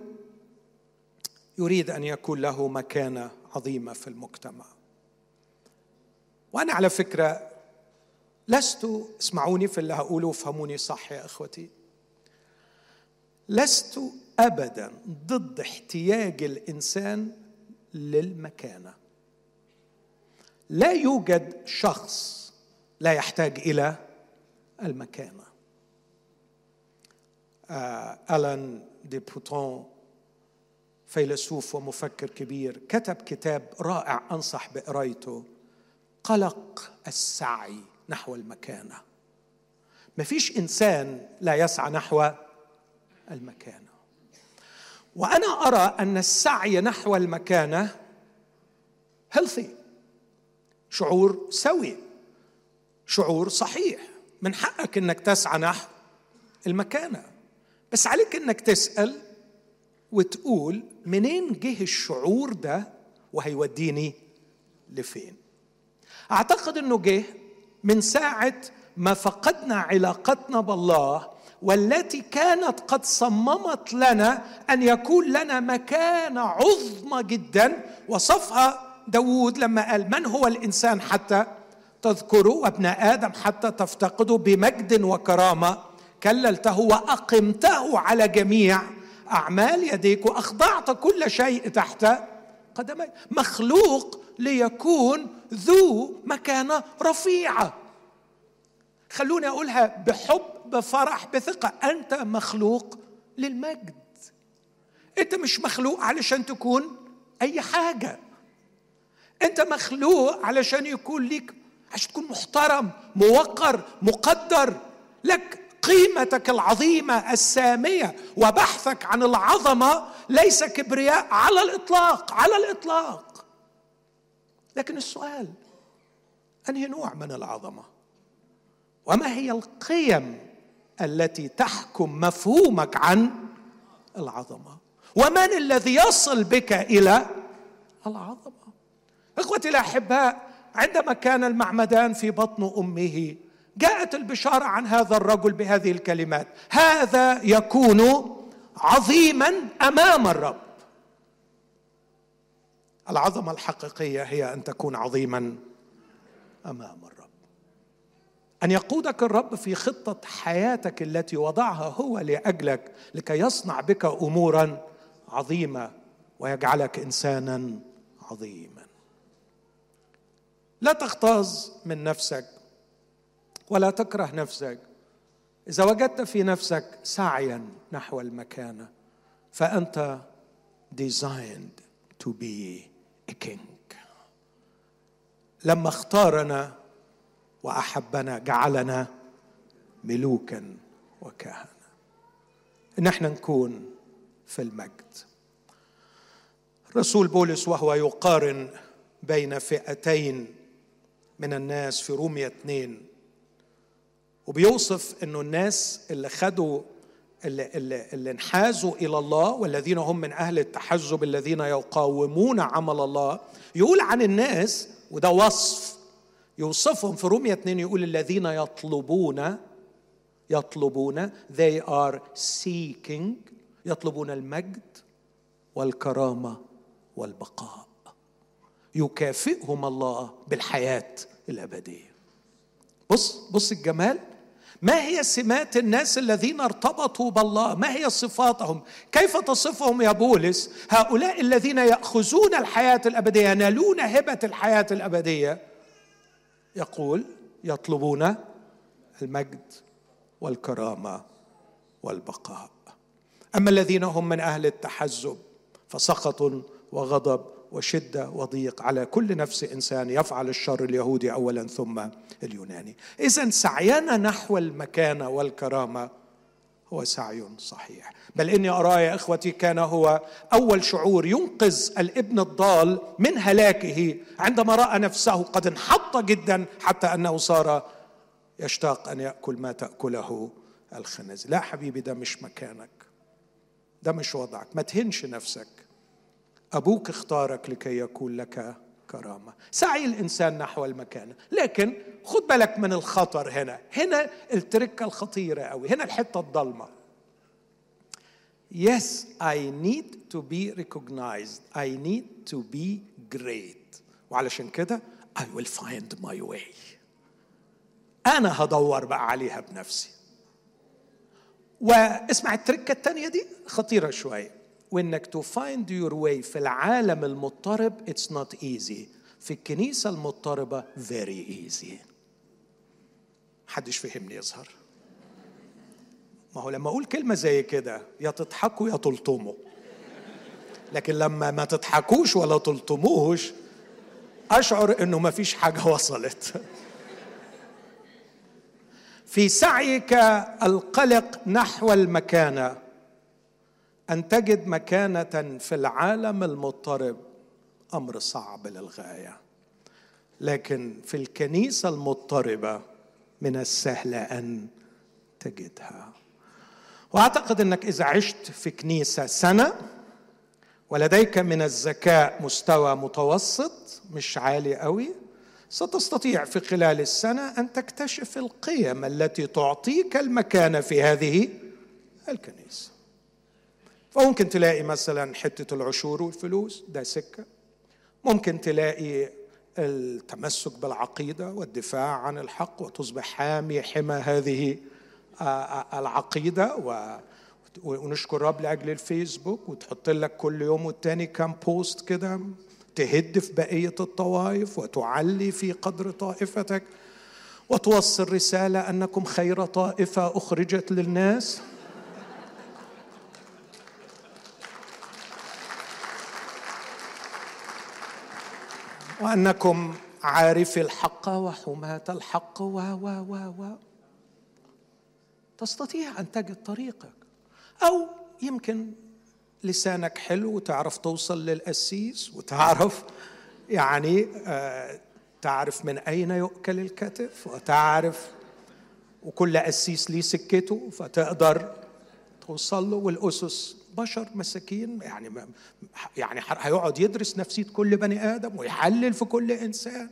يريد أن يكون له مكانة عظيمة في المجتمع. وأنا على فكرة لست اسمعوني في اللي هقوله وفهموني صح يا إخوتي. لست ابدا ضد احتياج الإنسان للمكانة. لا يوجد شخص لا يحتاج إلى المكانة. آه ألان دي بوتون فيلسوف ومفكر كبير كتب كتاب رائع أنصح بقرايته. قلق السعي. نحو المكانة. مفيش إنسان لا يسعى نحو المكانة. وأنا أرى أن السعي نحو المكانة healthy شعور سوي شعور صحيح. من حقك إنك تسعى نحو المكانة. بس عليك إنك تسأل وتقول منين جه الشعور ده وهيوديني لفين. أعتقد إنه جه من ساعة ما فقدنا علاقتنا بالله والتي كانت قد صممت لنا أن يكون لنا مكانة عظمى جدا. وصفها داود لما قال من هو الإنسان حتى تذكره وابن آدم حتى تفتقده بمجد وكرامة. كللته وأقمته على جميع أعمال يديك وأخضعت كل شيء تحت قدمي مخلوق ليكون ذو مكانة رفيعة. خلوني أقولها بحب بفرح بثقة. أنت مخلوق للمجد. أنت مش مخلوق علشان تكون أي حاجة. أنت مخلوق علشان يكون ليك عشان تكون محترم موقر مقدر. لك قيمتك العظيمة السامية وبحثك عن العظمة ليس كبرياء على الإطلاق على الإطلاق. لكن السؤال أنهي نوع من العظمة؟ وما هي القيم التي تحكم مفهومك عن العظمة؟ ومن الذي يصل بك إلى العظمة؟ إخوتي الأحباء عندما كان المعمدان في بطن أمه جاءت البشارة عن هذا الرجل بهذه الكلمات هذا يكون عظيما أمام الرب. العظمة الحقيقية هي أن تكون عظيما أمام الرب. أن يقودك الرب في خطة حياتك التي وضعها هو لأجلك لكي يصنع بك امورا عظيمة ويجعلك انسانا عظيما. لا تغتاظ من نفسك ولا تكره نفسك. إذا وجدت في نفسك سعيا نحو المكانة فأنت designed to be king. لما اختارنا وأحبنا جعلنا ملوكا وكهنه ان إحنا نكون في المجد. رسول بولس وهو يقارن بين فئتين من الناس في رومية اثنين وبيوصف إنه الناس اللي خدوا اللي, اللي, انحازوا إلى الله والذين هم من أهل التحزب الذين يقاومون عمل الله يقول عن الناس وده وصف يوصفهم في رومية 2 يقول الذين يطلبون يطلبون they are seeking يطلبون المجد والكرامة والبقاء. يكافئهم الله بالحياة الأبدية. بص بص الجمال ما هي سمات الناس الذين ارتبطوا بالله؟ ما هي صفاتهم؟ كيف تصفهم يا بولس؟ هؤلاء الذين يأخذون الحياة الأبدية ينالون هبة الحياة الأبدية. يقول يطلبون المجد والكرامة والبقاء. أما الذين هم من أهل التحزب فسخط وغضب وشدة وضيق على كل نفس إنسان يفعل الشر اليهودي اولا ثم اليوناني. اذا سعينا نحو المكانه والكرامة. هو سعي صحيح. بل إني أرى يا إخوتي كان هو أول شعور ينقذ الابن الضال من هلاكه عندما رأى نفسه قد انحط جدا حتى أنه صار يشتاق أن يأكل ما تأكله الخنازير. لا حبيبي ده مش مكانك. ده مش وضعك. ما تهنش نفسك. أبوك اختارك لكي يكون لك كرامة سعي الإنسان نحو المكانه لكن خد بالك من الخطر هنا هنا التركة الخطيرة قوي هنا الحتة الضلمة Yes, I need to be recognized. I need to be great. وعلشان كده I will find my way. أنا هدور بقى عليها بنفسي. واسمع التركة الثانية دي خطيرة شوية. وإنك to find your way في العالم المضطرب it's not easy في الكنيسة المضطربة very easy محدش فهمني يظهر. ما هو لما أقول كلمة زي كده يا تضحكوا يا تلطموا. لكن لما ما تضحكوش ولا تلطموش أشعر إنه ما فيش حاجة وصلت. في سعيك القلق نحو المكانة. أن تجد مكانة في العالم المضطرب. أمر صعب للغاية. لكن في الكنيسة المضطربة من السهل أن تجدها. وأعتقد أنك إذا عشت في كنيسة سنة ولديك من الذكاء مستوى متوسط مش عالي قوي ستستطيع في خلال السنة أن تكتشف القيم التي تعطيك المكانة في هذه الكنيسة. فممكن تلاقي مثلا حتة العشور والفلوس ده سكة. ممكن تلاقي التمسك بالعقيدة والدفاع عن الحق وتصبح حامي حمى هذه العقيدة و ونشكر رب لأجل الفيسبوك وتحط لك كل يوم والتاني كام بوست كده تهد في بقية الطوائف وتعلي في قدر طائفتك وتوصل رسالة أنكم خير طائفة أخرجت للناس. وأنكم عارفي الحق وحماة الحق و و و و. تستطيع أن تجد طريقك. أو يمكن لسانك حلو وتعرف توصل للقسيس وتعرف يعني آه تعرف من أين يؤكل الكتف وتعرف وكل قسيس ليه سكته فتقدر توصل له. والأسس بشر مساكين يعني يعني هيقعد يدرس نفسية كل بني آدم ويحلل في كل إنسان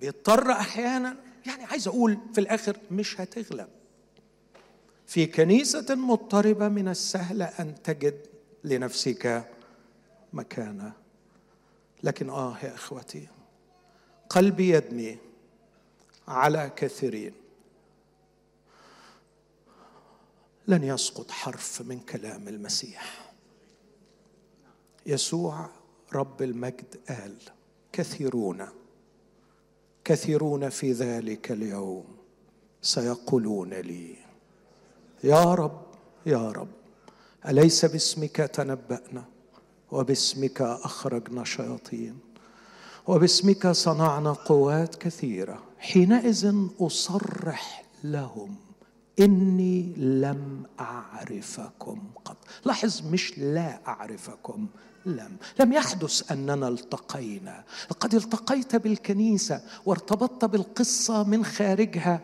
بيضطر أحيانا يعني عايز أقول في الآخر مش هتغلب. في كنيسة مضطربة من السهل أن تجد لنفسك مكانة. لكن آه يا إخوتي قلبي يدمي على كثيرين. لن يسقط حرف من كلام المسيح. يسوع رب المجد قال كثيرون كثيرون في ذلك اليوم سيقولون لي يا رب يا رب أليس باسمك تنبأنا وباسمك أخرجنا شياطين وباسمك صنعنا قوات كثيرة حينئذ أصرح لهم إني لم أعرفكم قط لاحظ مش لا أعرفكم لم لم يحدث أننا التقينا. لقد التقيت بالكنيسة وارتبطت بالقصة من خارجها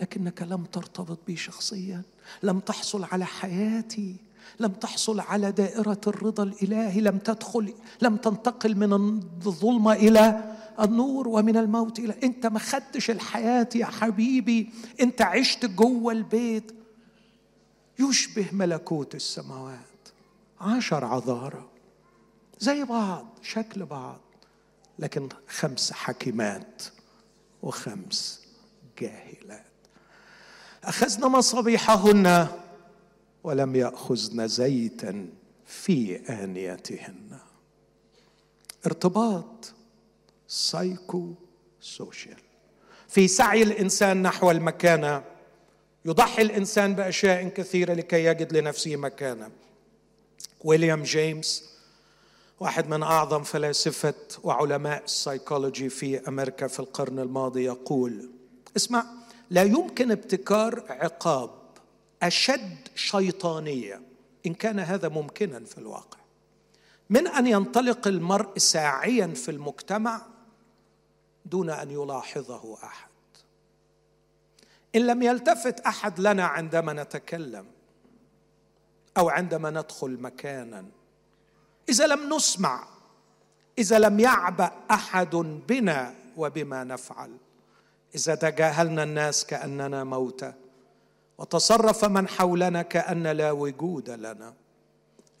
لكنك لم ترتبط بي شخصيا. لم تحصل على حياتي لم تحصل على دائرة الرضا الإلهي. لم تدخل لم تنتقل من الظلمة إلى النور ومن الموت إلى. أنت ما خدتش الحياة يا حبيبي. أنت عشت جوه البيت. يشبه ملكوت السماوات. عشر عذارى. زي بعض شكل بعض لكن خمس حكيمات وخمس جاهلات. أخذن مصابيحهن ولم يأخذن زيتا في آنيتهن. ارتباط psycho social في سعي الإنسان نحو المكانة يضحي الإنسان بأشياء كثيرة لكي يجد لنفسه مكانه ويليام جيمس واحد من أعظم فلاسفة وعلماء السايكولوجي في أمريكا في القرن الماضي يقول اسمع لا يمكن ابتكار عقاب أشد شيطانية إن كان هذا ممكنا في الواقع. من أن ينطلق المرء ساعيا في المجتمع دون أن يلاحظه أحد. إن لم يلتفت أحد لنا عندما نتكلم أو عندما ندخل مكانا إذا لم نسمع إذا لم يعبا أحد بنا وبما نفعل. إذا تجاهلنا الناس كأننا موتى وتصرف من حولنا كأن لا وجود لنا.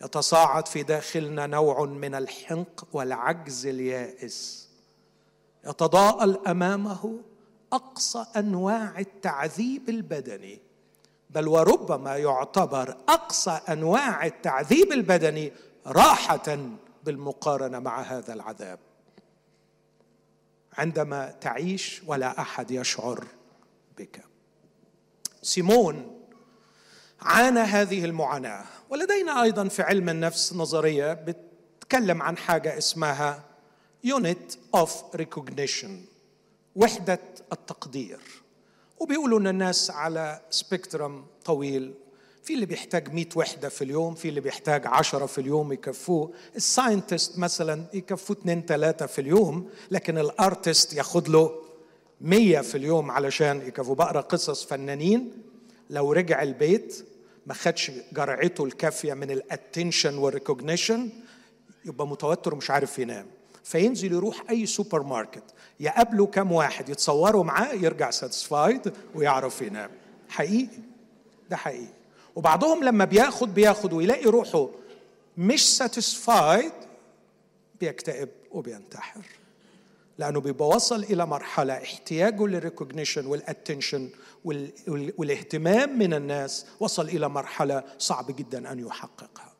يتصاعد في داخلنا نوع من الحنق والعجز اليائس. يتضاءل أمامه أقصى أنواع التعذيب البدني. بل وربما يعتبر أقصى أنواع التعذيب البدني راحة بالمقارنة مع هذا العذاب. عندما تعيش ولا أحد يشعر بك. سيمون عانى هذه المعاناة ولدينا أيضا في علم النفس نظرية بتتكلم عن حاجة اسمها unit of recognition وحدة التقدير. وبيقولوا إن الناس على spectrum طويل في اللي بيحتاج 100 وحدة في اليوم في اللي بيحتاج 10 في اليوم يكفوه. ال scientist مثلا يكفوه 2 3 في اليوم لكن ال artist ياخد له 100 في اليوم علشان يكفوه. بقرأ قصص فنانين لو رجع البيت ما خدش جرعته الكافية من ال attention وال recognition يبقى متوتر ومش عارف ينام. فينزل يروح أي سوبر ماركت يقابله كم واحد يتصوروا معاه يرجع satisfied ويعرف ينام. حقيقي. ده حقيقي. وبعضهم لما بياخد بياخد ويلاقي روحه مش satisfied بيكتئب وبينتحر. لأنه بيبقى وصل إلى مرحلة احتياجه لل recognition وال attention والاهتمام من الناس وصل إلى مرحلة صعب جدا أن يحققها.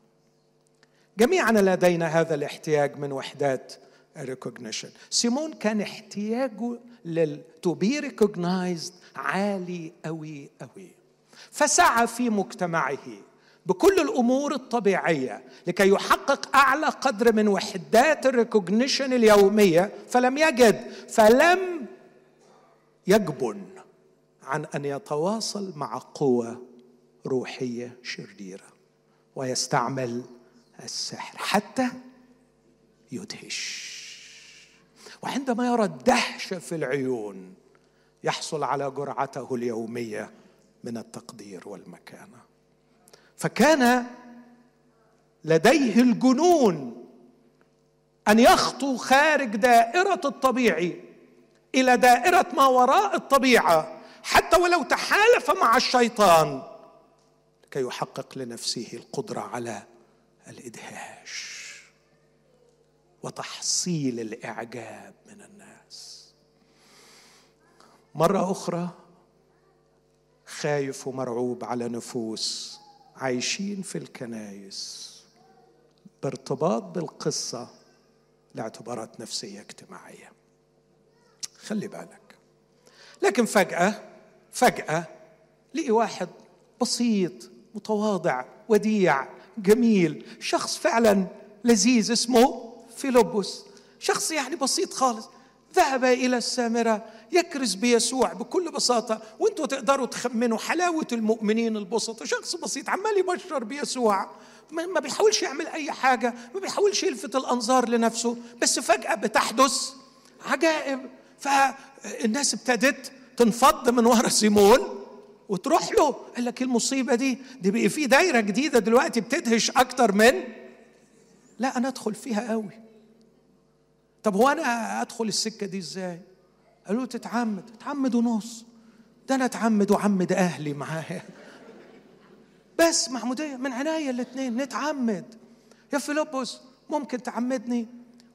جميعا لدينا هذا الاحتياج من وحدات ال recognition سيمون كان احتياجه لل to be recognized عالي قوي قوي فسعى في مجتمعه بكل الأمور الطبيعية لكي يحقق أعلى قدر من وحدات ال recognition اليومية فلم يجد فلم يجبن عن أن يتواصل مع قوى روحية شريرة ويستعمل السحر حتى يدهش. وعندما يرى الدهشه في العيون يحصل على جرعته اليومية من التقدير والمكانة. فكان لديه الجنون أن يخطو خارج دائرة الطبيعي إلى دائرة ما وراء الطبيعة حتى ولو تحالف مع الشيطان لكي يحقق لنفسه القدرة على الإدهاش وتحصيل الإعجاب من الناس. مرة أخرى خايف ومرعوب على نفوس عايشين في الكنايس. بارتباط بالقصة لاعتبارات نفسية اجتماعية. خلي بالك. لكن فجأة فجأة لقي واحد بسيط متواضع وديع جميل شخص فعلا لذيذ اسمه فيلبس. شخص يعني بسيط خالص. ذهب إلى السامرة يكرز بيسوع بكل بساطة. وانتوا تقدروا تخمنوا حلاوة المؤمنين البسطة. شخص بسيط عمال يبشر بيسوع. ما بيحاولش يعمل أي حاجة ما بيحاولش يلفت الأنظار لنفسه. بس فجأة بتحدث عجائب. فالناس ابتدت تنفض من ورا سيمون وتروح له. قال لك المصيبة دي دي بقي في دايرة جديدة دلوقتي بتدهش أكتر من؟ لا أنا أدخل فيها قوي طب هو أنا أدخل السكة دي إزاي؟ قالوا تتعمد تتعمد ونص. ده أنا أتعمد وعمد أهلي معايا. بس محمودية من عناية الاثنين نتعمد. يا فيلبس ممكن تعمدني؟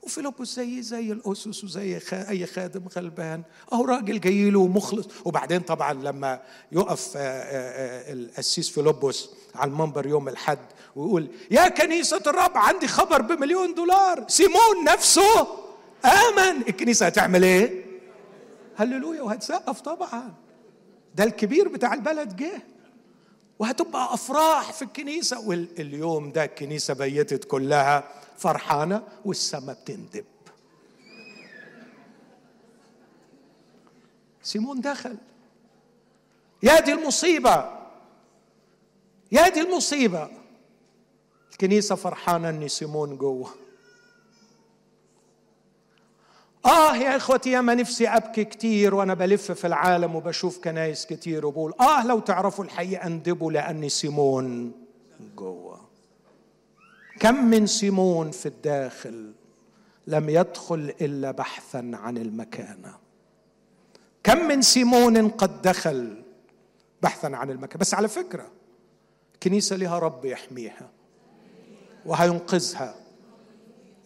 وفيلبس زي زي الأسس وزي أي خادم غلبان. أهو راجل جاي له مخلص. وبعدين طبعا لما يقف آه، آه، آه، القسيس فيلبس على المنبر يوم الحد ويقول يا كنيسة الرب عندي خبر بمليون دولار. سيمون نفسه آمن. الكنيسة هتعمل إيه؟ هللويا. وهتسقف طبعا. ده الكبير بتاع البلد جه. وهتبقى أفراح في الكنيسة. واليوم ده الكنيسة بيتت كلها فرحانة والسماء بتندب. سيمون دخل. يا دي المصيبة. يا دي المصيبة. الكنيسة فرحانة ان سيمون جوه. آه يا إخوتي يا ما نفسي أبكي كتير وأنا بلف في العالم وبشوف كنايس كتير وبقول آه لو تعرفوا الحقيقة أندبوا لأني سيمون جوه. كم من سيمون في الداخل لم يدخل إلا بحثا عن المكانة. كم من سيمون قد دخل بحثا عن المكانة. بس على فكرة كنيسة لها رب يحميها وهينقذها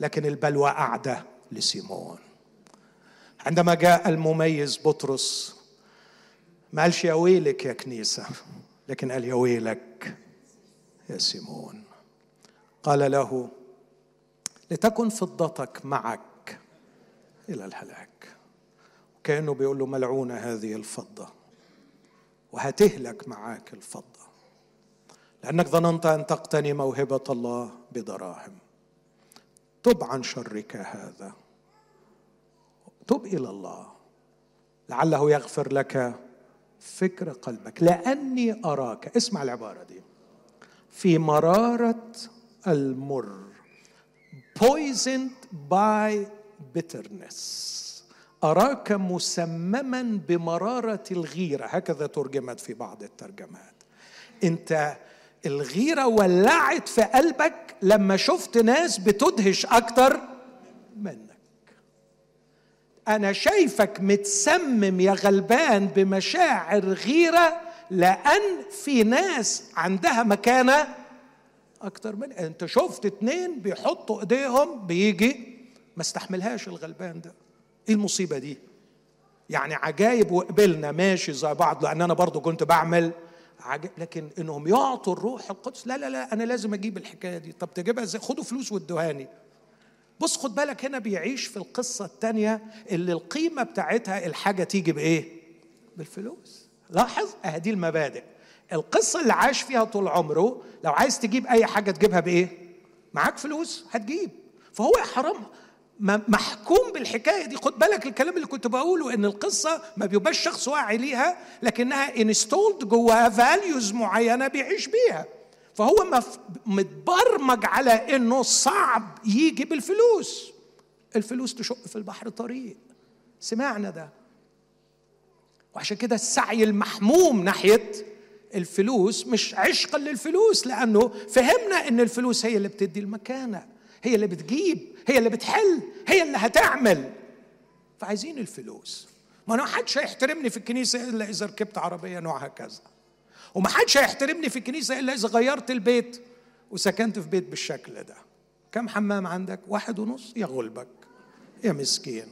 لكن البلوى قاعدة لسيمون. عندما جاء المميز بطرس ما قالش يا ويلك يا كنيسة؟ لكن قال يا ويلك يا سيمون. قال له لتكن فضتك معك إلى الهلاك. كأنه بيقول له ملعونة هذه الفضة وهتهلك معاك الفضة. لأنك ظننت أن تقتني موهبة الله بدراهم. تب عن شرك هذا. تب إلى الله. لعله يغفر لك فكر قلبك. لأني أراك. اسمع العبارة دي. في مرارة المر. Poisoned by bitterness. أراك مسمما بمرارة الغيرة. هكذا ترجمت في بعض الترجمات. أنت الغيرة ولعت في قلبك لما شفت ناس بتدهش أكتر منك. أنا شايفك متسمم يا غلبان بمشاعر غيرة لأن في ناس عندها مكانة أكتر من أنت شفت اتنين بيحطوا إيديهم بيجي ما استحملهاش الغلبان ده. إيه المصيبة دي؟ يعني عجايب وقبلنا ماشي زي بعض لأن أنا برضو كنت بعمل عجائب لكن إنهم يعطوا الروح القدس. لا لا لا أنا لازم أجيب الحكاية دي. طب تجيبها إزاي؟ خدوا فلوس وادوهاني بص خد بالك هنا بيعيش في القصة الثانية اللي القيمة بتاعتها الحاجة تيجي بإيه؟ بالفلوس. لاحظ؟ أهدي المبادئ. القصة اللي عاش فيها طول عمره لو عايز تجيب أي حاجة تجيبها بإيه؟ معاك فلوس هتجيب. فهو يا حرام محكوم بالحكاية دي. خد بالك الكلام اللي كنت بقوله إن القصة ما بيبقاش شخص واعي ليها لكنها installed جواها values معينة بيعيش بيها. فهو متبرمج على إنه صعب يجي بالفلوس. الفلوس تشق في البحر طريق. سمعنا ده. وعشان كده السعي المحموم ناحية الفلوس مش عشقا للفلوس لأنه فهمنا إن الفلوس هي اللي بتدي المكانة هي اللي بتجيب هي اللي بتحل هي اللي هتعمل. فعايزين الفلوس. ما أنا حدش هيحترمني في الكنيسة إلا إذا ركبت عربية نوعها كذا. وما حدش هيحترمني في الكنيسة إلا إذا غيرت البيت وسكنت في بيت بالشكل ده. كم حمام عندك؟ واحد ونص؟ يا غلبك يا مسكين.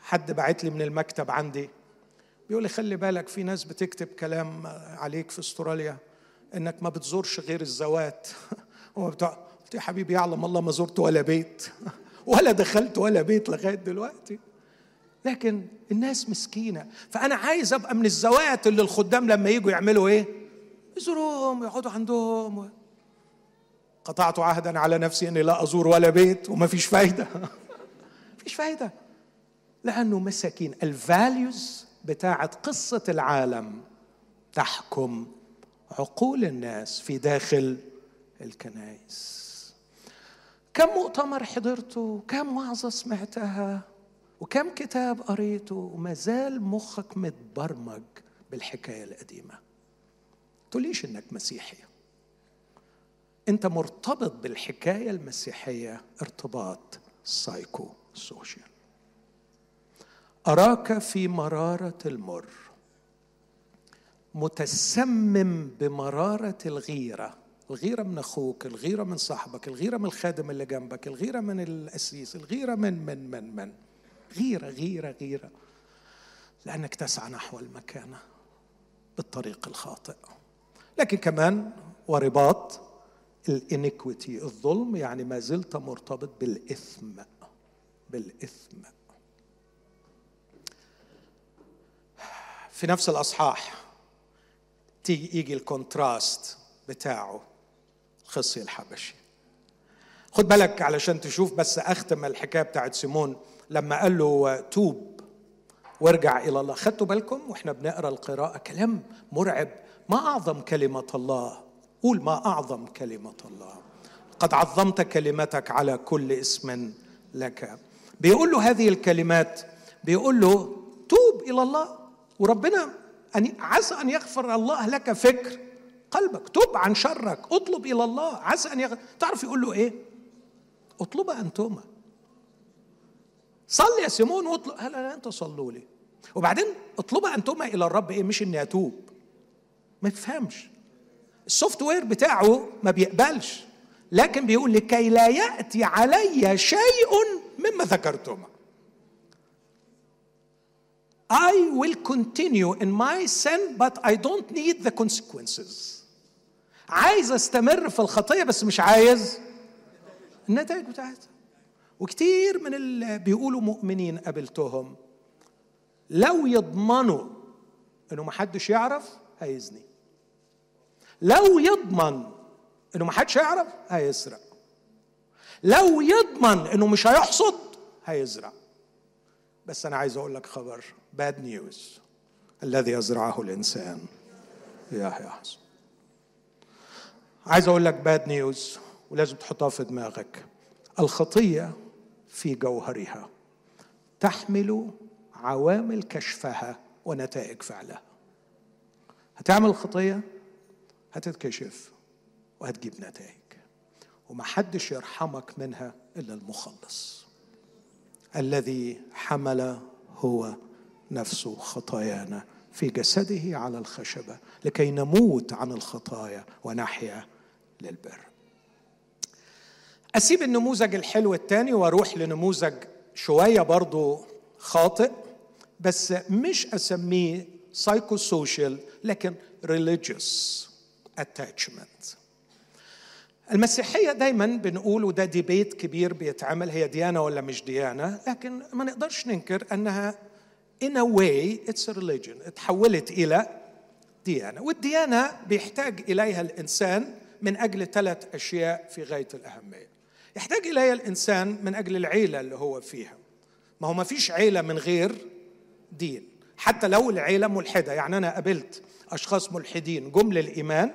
حد بعت لي من المكتب عندي بيقول لي خلي بالك في ناس بتكتب كلام عليك في استراليا إنك ما بتزورش غير الزوات. هو بتاع قلت يا حبيبي يعلم الله ما زرت ولا بيت. ولا دخلت ولا بيت لغاية دلوقتي. لكن الناس مسكينة. فأنا عايز أبقى من الزوات اللي الخدام لما يجوا يعملوا إيه؟ يزوروهم يقعدوا عندهم قطعت عهدا على نفسي إني لا أزور ولا بيت وما فيش فايدة. فيش فايدة. لأنه مساكين. الفاليوز بتاعت قصة العالم تحكم عقول الناس في داخل الكنائس. كم مؤتمر حضرته؟ كم وعظة سمعتها؟ وكم كتاب قريته وما زال مخك متبرمج بالحكاية القديمة. تقوليش إنك مسيحي. أنت مرتبط بالحكاية المسيحية ارتباط psycho social أراك في مرارة المر. متسمم بمرارة الغيرة. الغيرة من أخوك الغيرة من صاحبك الغيرة من الخادم اللي جنبك الغيرة من الاسيس الغيرة من من من من. غيرة غيرة غيرة. لأنك تسعى نحو المكانه بالطريق الخاطئ. لكن كمان ورباط الإنيكويتي الظلم يعني ما زلت مرتبط بالإثم بالإثم. في نفس الأصحاح تيجي يجي ال contrast بتاعه الخصي الحبشي. خد بالك علشان تشوف بس أختم الحكاية بتاعت سيمون لما قال له توب وارجع إلى الله. خدتوا بالكم؟ وإحنا بنقرأ القراءة كلام مرعب. ما أعظم كلمة الله. قول ما أعظم كلمة الله. قد عظمت كلمتك على كل اسم لك. بيقول له هذه الكلمات بيقول له توب إلى الله. وربنا أن عسى أن يغفر الله لك فكر قلبك. تب عن شرك. اطلب إلى الله. عسى أن يغفر تعرف يقول له إيه؟ اطلب انتما صلي يا سيمون واطلب هلا لا انت صلوا لي. وبعدين اطلبها انتما إلى الرب إيه مش اني اتوب. ما يفهمش. ال software بتاعه ما بيقبلش. لكن بيقول لكي لا يأتي علي شيء مما ذكرتما. I will continue in my sin but I don't need the consequences. عايز استمر في الخطية بس مش عايز النتائج بتاعتها. وكتير من اللي بيقولوا مؤمنين قابلتهم. لو يضمنوا إنه محدش يعرف هيزني. لو يضمن إنه محدش يعرف هيسرق. لو يضمن إنه مش هيحصد هيزرع. بس أنا عايز أقول لك خبر bad news الذي يزرعه الإنسان. يحصد عايز أقول لك bad news ولازم تحطها في دماغك. الخطية في جوهرها. تحمل عوامل كشفها ونتائج فعلها. هتعمل خطية؟ هتتكشف وهتجيب نتائج. ومحدش يرحمك منها إلا المخلص. الذي حمل هو نفسه خطايانا في جسده على الخشبة لكي نموت عن الخطايا ونحيا للبر. أسيب النموذج الحلو الثاني وأروح لنموذج شوية برضو خاطئ بس مش أسميه psycho social لكن religious attachment المسيحية دايما بنقول وده debate كبير بيتعمل هي ديانة ولا مش ديانة؟ لكن ما نقدرش ننكر أنها in a way it's a religion اتحولت إلى ديانة. والديانة بيحتاج إليها الإنسان من أجل ثلاث أشياء في غاية الأهمية. يحتاج إليها الإنسان من أجل العيلة اللي هو فيها. ما هو ما فيش عيلة من غير دين. حتى لو العيلة ملحدة يعني أنا قابلت أشخاص ملحدين جم للإيمان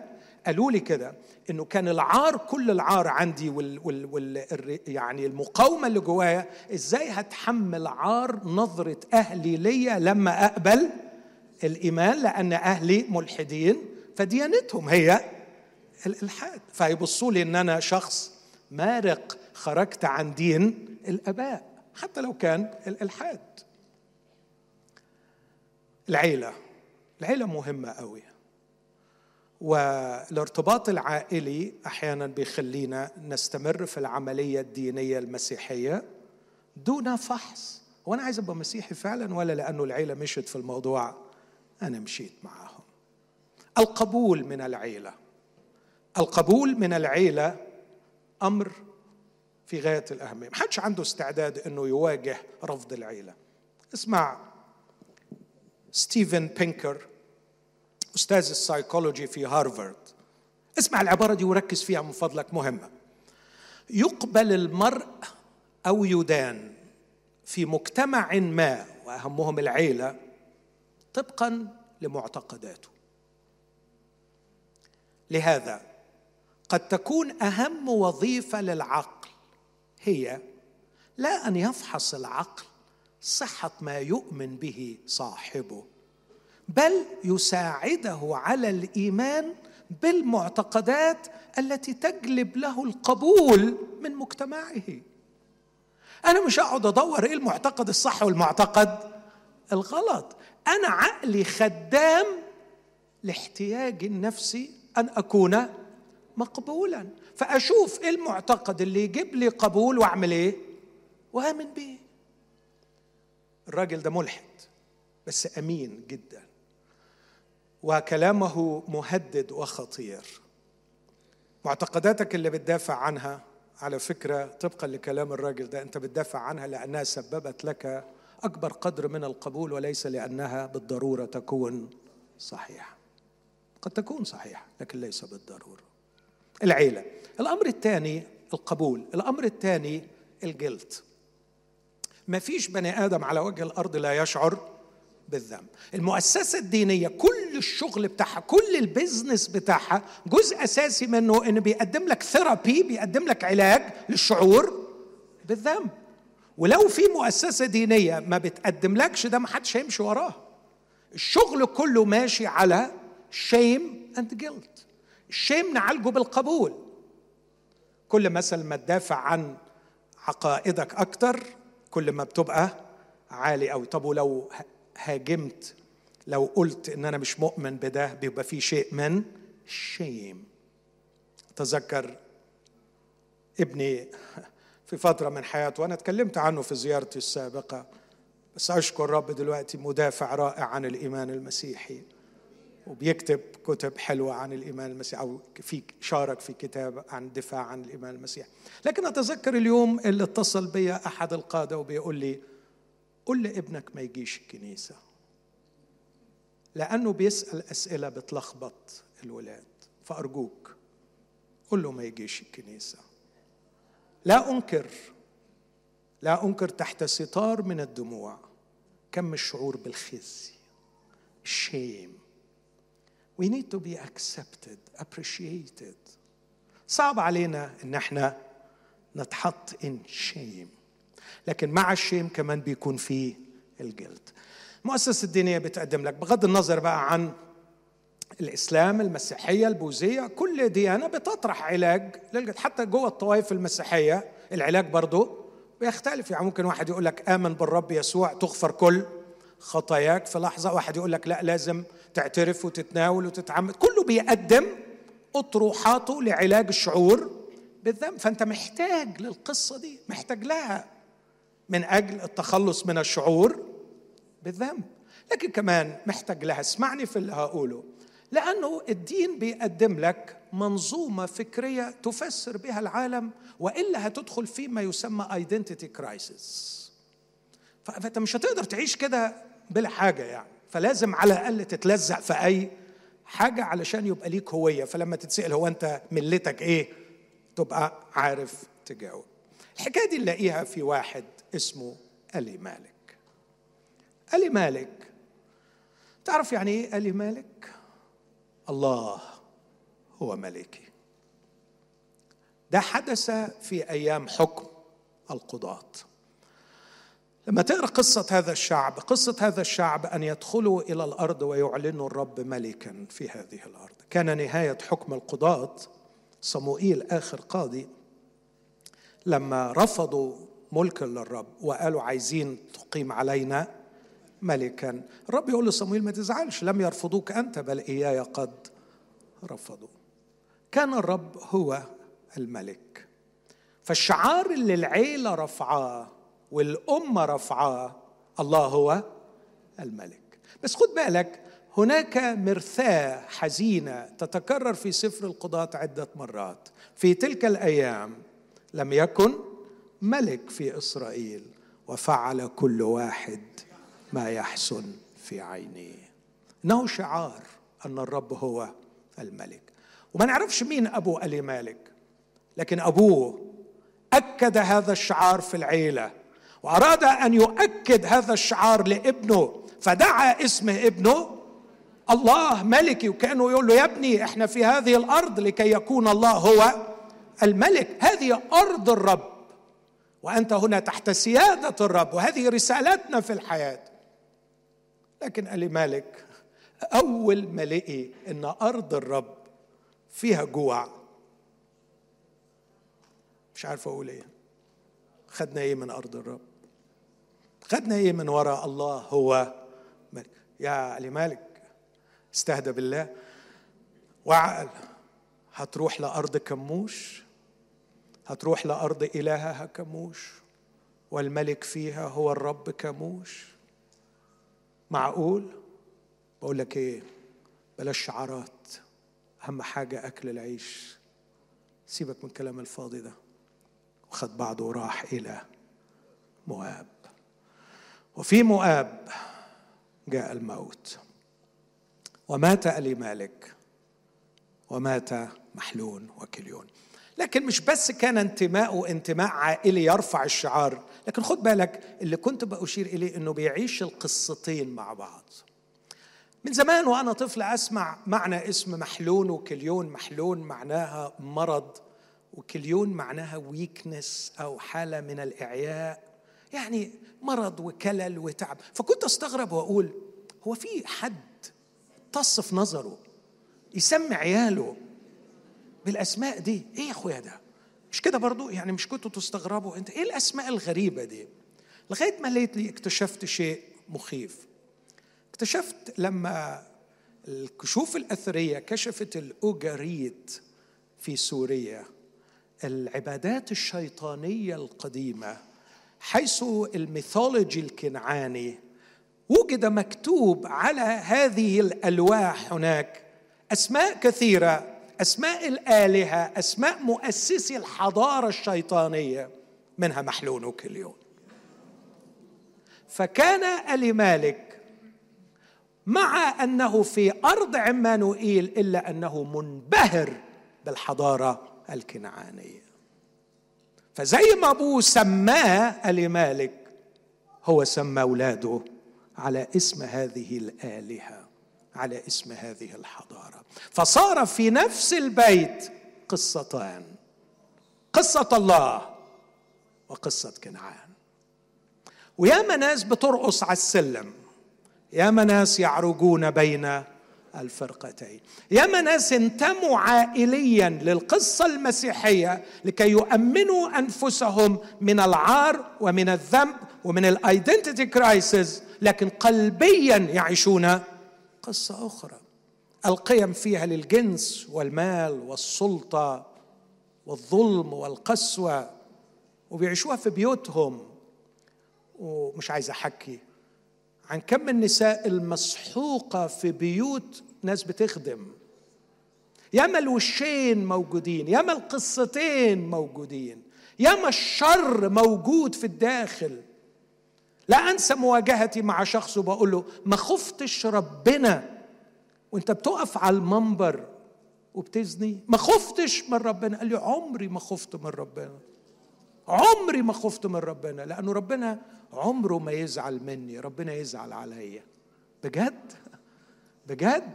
قالوا لي كده إنه كان العار كل العار عندي وال, وال, وال يعني المقاومة اللي جوايا إزاي هتحمل عار نظرة أهلي ليا لما أقبل الإيمان؟ لأن أهلي ملحدين فديانتهم هي الالحاد فيبصوا لي إن أنا شخص مارق خرجت عن دين الآباء حتى لو كان الإلحاد. العيلة العيلة مهمة قوي والارتباط العائلي أحيانا بيخلينا نستمر في العملية الدينية المسيحية دون فحص. وأنا عايز أبقى مسيحي فعلا ولا لأنه العيلة مشت في الموضوع؟ أنا مشيت معاهم. القبول من العيلة. القبول من العيلة أمر في غاية الأهمية. ما حدش عنده استعداد إنه يواجه رفض العيلة. اسمع ستيفن بينكر أستاذ السايكولوجي في هارفارد. اسمع العبارة دي وركز فيها من فضلك مهمة. يقبل المرء أو يدان في مجتمع ما وأهمهم العيلة طبقا لمعتقداته. لهذا قد تكون أهم وظيفة للعقل هي لا أن يفحص العقل صحة ما يؤمن به صاحبه بل يساعده على الإيمان بالمعتقدات التي تجلب له القبول من مجتمعه. أنا مش اقعد أدور إيه المعتقد الصح والمعتقد الغلط. أنا عقلي خدام لاحتياجي النفسي أن أكون مقبولا. فأشوف إيه المعتقد اللي يجيب لي قبول وأعمل إيه؟ وآمن به الراجل ده ملحد بس أمين جدا. وكلامه مهدد وخطير. معتقداتك اللي بتدافع عنها على فكرة طبقا لكلام الراجل ده أنت بتدافع عنها لأنها سببت لك أكبر قدر من القبول وليس لأنها بالضرورة تكون صحيحة. قد تكون صحيحة لكن ليس بالضرورة. العيلة. الأمر الثاني القبول الأمر الثاني ال guilt. ما فيش بني آدم على وجه الأرض لا يشعر بالذنب. المؤسسة الدينية كل الشغل بتاعها كل ال business بتاعها جزء أساسي منه إنه بيقدم لك therapy بيقدم لك علاج للشعور بالذنب. ولو في مؤسسة دينية ما بتقدم لكش ده ما حدش هيمشي وراها. الشغل كله ماشي على shame and guilt ال shame نعالجه بالقبول. كل مثلا ما تدافع عن عقائدك أكتر كل ما بتبقى عالي قوي طب ولو هاجمت لو قلت إن أنا مش مؤمن بده بيبقى في شيء من الشيم تذكر ابني في فترة من حياته وأنا تكلمت عنه في زيارتي السابقة بس أشكر الرب دلوقتي مدافع رائع عن الإيمان المسيحي. وبيكتب كتب حلوة عن الإيمان المسيحي أو في شارك في كتاب عن الدفاع عن الإيمان المسيحي لكن أتذكر اليوم اللي اتصل بي أحد القادة وبيقول لي قل لابنك ما يجيش الكنيسة لأنه بيسأل أسئلة بتلخبط الولاد فأرجوك قل له ما يجيش الكنيسة. لا أنكر لا أنكر تحت ستار من الدموع كم الشعور بالخزي shame we need to be accepted appreciated. صعب علينا إن إحنا نتحط in shame. لكن مع الشيم كمان بيكون فيه الجلد المؤسسة الدينية بتقدم لك بغض النظر بقى عن الإسلام المسيحية البوذية كل ديانة بتطرح علاج للجلد حتى جوه الطوائف المسيحية العلاج برضه بيختلف. يعني ممكن واحد يقول لك آمن بالرب يسوع تغفر كل خطاياك. في لحظة واحد يقول لك لا لازم تعترف وتتناول وتتعمد. كله بيقدم أطروحاته لعلاج الشعور بالذنب. فأنت محتاج للقصة دي محتاج لها من أجل التخلص من الشعور بالذنب. لكن كمان محتاج لها اسمعني في اللي هقوله. لأنه الدين بيقدم لك منظومة فكرية تفسر بها العالم وإلا هتدخل في ما يسمى identity crisis فأنت مش هتقدر تعيش كده بلا حاجة يعني. فلازم على الأقل تتلزق في أي حاجة علشان يبقى ليك هوية. فلما تتسأل هو أنت ملتك إيه تبقى عارف تجاوب. الحكاية دي نلاقيها في واحد اسمه ألي مالك. ألي مالك تعرف يعني إيه ألي مالك؟ الله هو ملكي. ده حدث في أيام حكم القضاة. لما تقرأ قصة هذا الشعب، قصة هذا الشعب أن يدخلوا إلى الأرض ويعلنوا الرب ملكا في هذه الأرض، كان نهاية حكم القضاة. صموئيل آخر قاضي. لما رفضوا ملكا للرب وقالوا عايزين تقيم علينا ملكا الرب يقول لصمويل ما تزعلش لم يرفضوك أنت بل إياي قد رفضوا. كان الرب هو الملك. فالشعار اللي العيلة رفعاه والأمة رفعاه الله هو الملك. بس خد بالك هناك مرثاة حزينة تتكرر في سفر القضاة عدة مرات. في تلك الأيام لم يكن ملك في إسرائيل وفعل كل واحد ما يحسن في عينيه. إنه شعار أن الرب هو الملك. وما نعرفش مين أبو ألي مالك لكن أبوه أكد هذا الشعار في العيلة. وأراد أن يؤكد هذا الشعار لابنه فدعا اسم ابنه الله ملكي وكانه يقول له يا ابني إحنا في هذه الأرض لكي يكون الله هو الملك. هذه أرض الرب وأنت هنا تحت سيادة الرب وهذه رسالتنا في الحياة. لكن قال لي مالك أول ما لقي إن أرض الرب فيها جوع. مش عارف أقول إيه. خدنا إيه من أرض الرب؟ خدنا إيه من وراء الله هو ملك. يا علي مالك استهدى بالله. وعقل هتروح لأرض كموش؟ هتروح لأرض إلهها كموش؟ والملك فيها هو الرب كموش؟ معقول؟ بقول لك إيه؟ بلاش شعارات. أهم حاجة أكل العيش. سيبك من الكلام الفاضي ده. وخد بعضه وراح إلى مؤاب وفي مؤاب جاء الموت. ومات ألي مالك ومات محلون وكليون. لكن مش بس كان انتماءه انتماء عائلي يرفع الشعار لكن خد بالك اللي كنت بأشير إليه أنه بيعيش القصتين مع بعض. من زمان وأنا طفل أسمع معنى اسم محلون وكليون. محلون معناها مرض وكليون معناها ويكنس أو حالة من الإعياء يعني مرض وكلل وتعب. فكنت أستغرب وأقول هو في حد طص في نظره يسمي عياله بالأسماء دي؟ إيه يا أخويا ده؟ مش كده برضو؟ يعني مش كنتوا تستغربوا؟ أنت إيه الأسماء الغريبة دي؟ لغاية ما لقيت لي اكتشفت شيء مخيف. اكتشفت لما الكشوف الأثرية كشفت الاوجاريت في سوريا العبادات الشيطانية القديمة حيث الميثولوجي الكنعاني وجد مكتوب على هذه الألواح هناك أسماء كثيرة أسماء الآلهة أسماء مؤسسي الحضارة الشيطانية منها محلون وكليون. فكان ألي مالك مع أنه في أرض عمانوئيل إلا أنه منبهر بالحضارة الكنعانية. فزي ما أبوه سماه لمالك هو سمى أولاده على اسم هذه الآلهة على اسم هذه الحضارة. فصار في نفس البيت قصتان قصة الله وقصة كنعان. وياما ناس بترقص على السلم ياما ناس يعرجون بين الفرقتين. ياما ناس انتموا عائليا للقصة المسيحية لكي يؤمنوا أنفسهم من العار ومن الذنب ومن ال identity crisis لكن قلبيا يعيشون قصة أخرى. القيم فيها للجنس والمال والسلطة والظلم والقسوة وبيعيشوها في بيوتهم. ومش عايز أحكي عن كم النساء المسحوقة في بيوت ناس بتخدم. ياما الوشين موجودين ياما القصتين موجودين ياما الشر موجود في الداخل. لا أنسى مواجهتي مع شخص وبقول له ما خفتش ربنا وأنت بتقف على المنبر وبتزني. ما خفتش من ربنا. قال لي عمري ما خفت من ربنا. عمري ما خفت من ربنا لأنه ربنا عمره ما يزعل مني ربنا يزعل عليا. بجد؟ بجد؟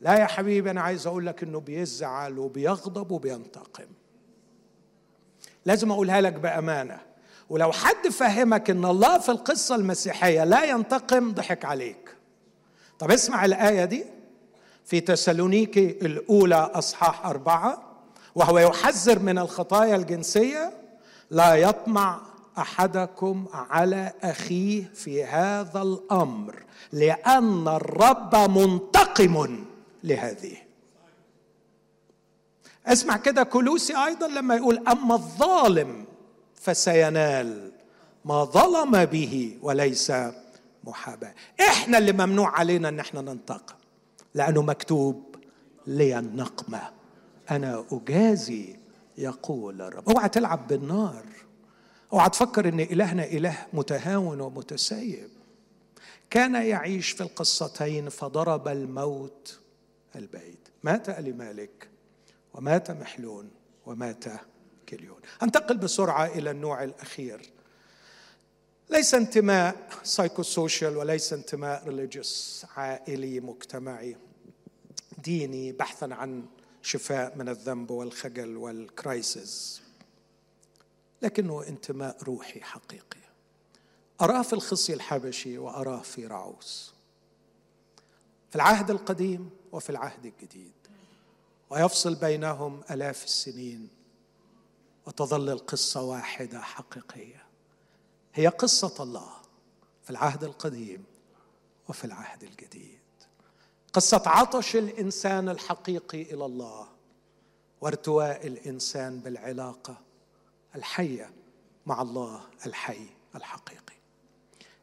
لا يا حبيبي أنا عايز أقول لك إنه بيزعل وبيغضب وبينتقم. لازم أقولها لك بأمانة. ولو حد فهمك إن الله في القصة المسيحية لا ينتقم ضحك عليك. طب اسمع الآية دي. في تسالونيكي الأولى أصحاح أربعة وهو يحذر من الخطايا الجنسية لا يطمع أحدكم على أخيه في هذا الأمر لأن الرب منتقم لهذه. اسمع كده كلوسي أيضا لما يقول أما الظالم فسينال ما ظلم به وليس محاباة. إحنا اللي ممنوع علينا إن إحنا ننتقم لأنه مكتوب لي النقمة. أنا أجازي يقول الرب. أوعى تلعب بالنار. اوعى تفكر إن إلهنا إله متهاون ومتسيب. كان يعيش في القصتين فضرب الموت البعيد مات مالك ومات محلون ومات كليون. أنتقل بسرعة إلى النوع الأخير. ليس انتماء psychosocial وليس انتماء religious عائلي مجتمعي ديني بحثا عن شفاء من الذنب والخجل والكرايسيس لكنه انتماء روحي حقيقي. أراه في الخصي الحبشي وأراه في رعوس. في العهد القديم وفي العهد الجديد. ويفصل بينهم آلاف السنين. وتظل القصة واحدة حقيقية. هي قصة الله في العهد القديم وفي العهد الجديد. قصة عطش الإنسان الحقيقي إلى الله. وارتواء الإنسان بالعلاقة. الحية مع الله الحي الحقيقي.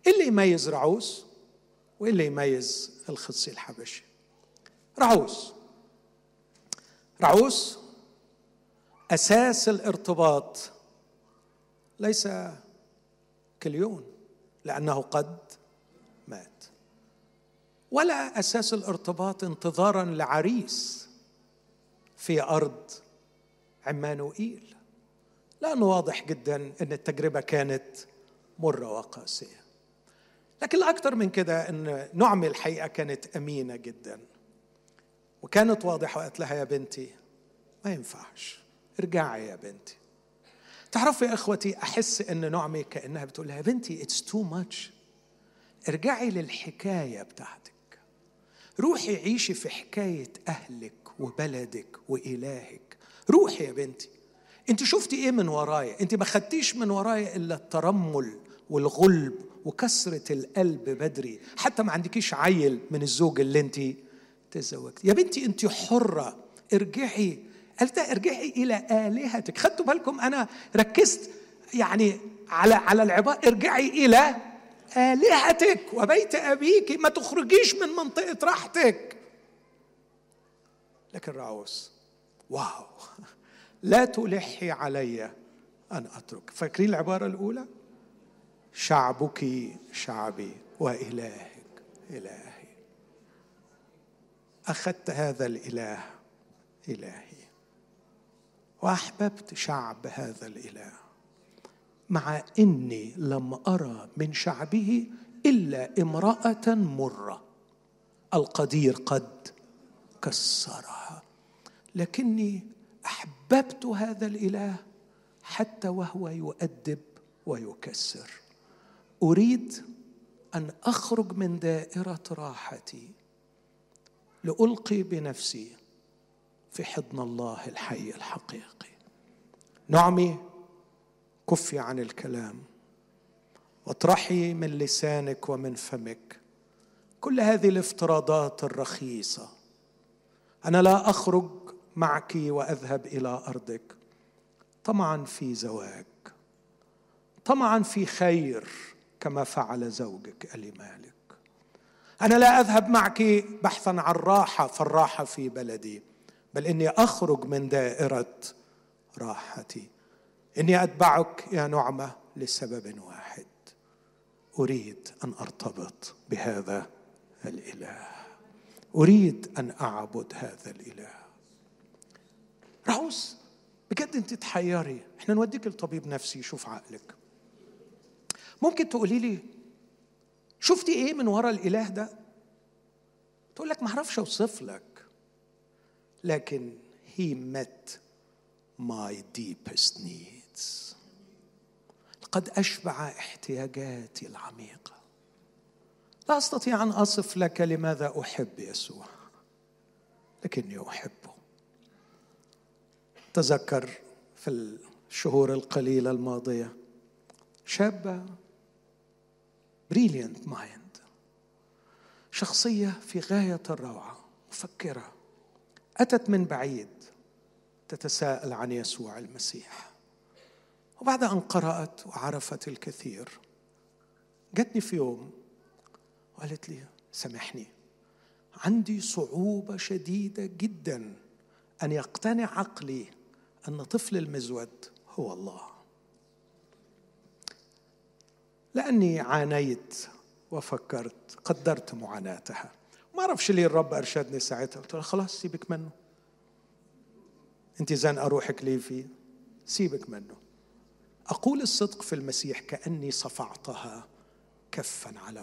إيه اللي يميز رعوس وإيه اللي يميز الخصي الحبشي. رعوس. رعوس أساس الارتباط. ليس كليون لأنه قد مات. ولا أساس الارتباط انتظارا لعريس في أرض عمانوئيل. لأنه واضح جدا أن التجربة كانت مرة وقاسية. لكن الأكثر من كده أن نعمي الحقيقة كانت أمينة جدا. وكانت واضحة وقالت لها يا بنتي ما ينفعش. ارجعي يا بنتي. تعرفوا يا إخوتي أحس إن نعمي كأنها بتقول لها يا بنتي it's too much ارجعي للحكاية بتاعتك. روحي عيشي في حكاية أهلك وبلدك وإلهك. روحي يا بنتي. انت شفتي إيه من ورايا؟ انت ما خدتيش من ورايا إلا الترمل والغلب وكسرة القلب بدري. حتى ما عندكيش عيل من الزوج اللي انت تزوجتي. يا بنتي انت حرة. ارجعي. قالت ارجعي إلى آلهتك. خدتوا بالكم أنا ركزت يعني على على العباره ارجعي إلى آلهتك وبيت أبيك. ما تخرجيش من منطقة راحتك. لكن راوس واو. لا تلحي علي أن أترك. فاكرين العبارة الأولى؟ شعبك شعبي وإلهك إلهي. أخذت هذا الإله إلهي. وأحببت شعب هذا الإله. مع إني لم ارى من شعبه إلا امرأة مرة. القدير قد كسرها. لكني أحببت هذا الإله حتى وهو يؤدب ويكسر. أريد أن أخرج من دائرة راحتي لألقي بنفسي في حضن الله الحي الحقيقي. نعمي كفي عن الكلام واطرحي من لسانك ومن فمك كل هذه الافتراضات الرخيصة. أنا لا أخرج معك وأذهب إلى أرضك. طمعا في زواج. طمعا في خير كما فعل زوجك الي مالك أنا لا أذهب معك بحثا عن راحة فالراحة في بلدي. بل إني أخرج من دائرة راحتي. إني أتبعك يا نعمة لسبب واحد. أريد أن أرتبط بهذا الإله. أريد أن أعبد هذا الإله. رعوس بجد انت تحيري. إحنا نوديك لطبيب نفسي يشوف عقلك. ممكن تقولي لي شفتي إيه من ورا الإله ده؟ تقول لك ما أعرفش أوصف لك. لكن he met my deepest needs. قد أشبع احتياجاتي العميقة. لا أستطيع أن أصف لك لماذا أحب يسوع. لكني أحب أتذكر في الشهور القليلة الماضية. شابة brilliant mind شخصية في غاية الروعة مفكرة. أتت من بعيد تتساءل عن يسوع المسيح. وبعد أن قرأت وعرفت الكثير جتني في يوم وقالت لي سامحني عندي صعوبة شديدة جدا أن يقتنع عقلي أن طفل المزود هو الله. لأني عانيت وفكرت قدرت معاناتها. ما أعرفش ليه الرب أرشدني ساعتها. قلت له خلاص سيبك منه. أنت زنقه روحك ليه فيه؟ سيبك منه. أقول الصدق في المسيح كأني صفعتها كفا على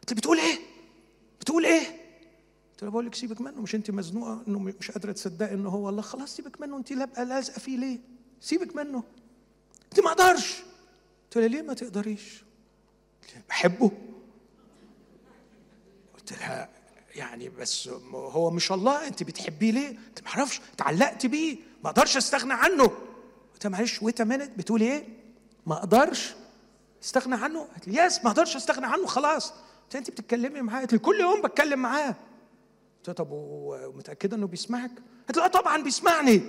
قلت بتقول إيه؟ بتقول إيه؟ قلت له بقول لك سيبك منه مش انت مزنوقة انه مش قادرة تصدقي انه هو الله. خلاص سيبك منه انت لابقه لازقه فيه ليه؟ سيبك منه. انت ما أقدرش قلت له ليه ما تقدريش؟ بحبه. قلت لها يعني بس هو مش الله انت بتحبيه ليه؟ انت ما أعرفش اتعلقت بيه. ما أقدرش استغنى عنه. قلت لها معلش wait a minute بتقولي إيه؟ ما أقدرش استغنى عنه. قالت لي yes ما أقدرش استغنى عنه خلاص. انت بتتكلمي معاه؟ قالت لي كل يوم بتكلم معاه. قلت لها طب ومتأكدة إنه بيسمعك؟ قالت لي آه طبعا بيسمعني.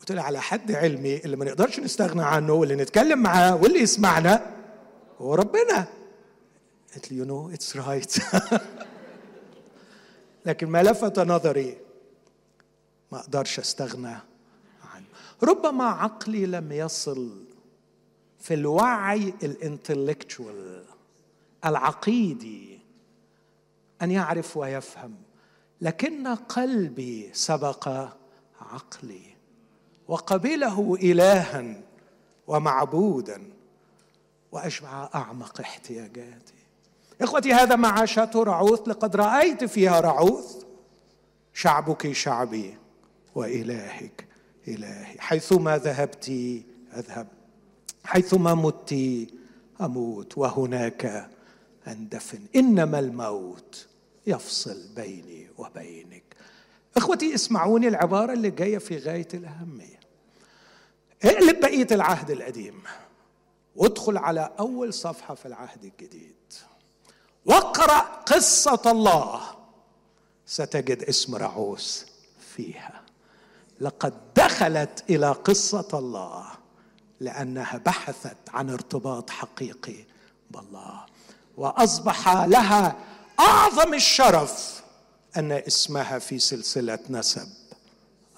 قلت لها على حد علمي اللي ما نقدرش نستغنى عنه واللي نتكلم معاه واللي يسمعنا هو ربنا. قالت لي you know it's right لكن ما لفت نظري. ما أقدرش أستغنى عنه. ربما عقلي لم يصل في الوعي الانتلكتشوال العقيدي أن يعرف ويفهم. لكن قلبي سبق عقلي وقبله الها ومعبودا وأشبع أعمق احتياجاتي. إخوتي هذا معاشات رعوث لقد رأيت فيها رعوث. شعبك شعبي وإلهك إلهي. حيثما ذهبت أذهب. حيثما مت أموت. وهناك أندفن. إنما الموت يفصل بيني وبينك. إخوتي اسمعوني العبارة اللي جاية في غاية الأهمية. اقلب بقية العهد القديم وادخل على أول صفحة في العهد الجديد. واقرأ قصة الله ستجد اسم رعوس فيها. لقد دخلت إلى قصة الله لأنها بحثت عن ارتباط حقيقي بالله وأصبح لها أعظم الشرف أن اسمها في سلسلة نسب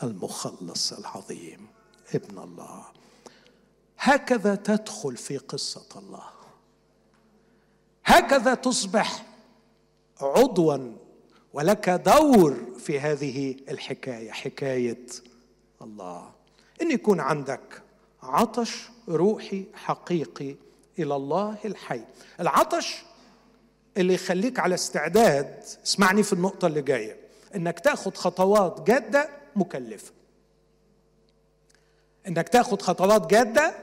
المخلص العظيم ابن الله. هكذا تدخل في قصة الله. هكذا تصبح عضوا ولك دور في هذه الحكاية حكاية الله. إن يكون عندك عطش روحي حقيقي إلى الله الحي. العطش اللي يخليك على استعداد اسمعني في النقطة اللي جاية إنك تاخد خطوات جادة مكلفة. إنك تاخد خطوات جادة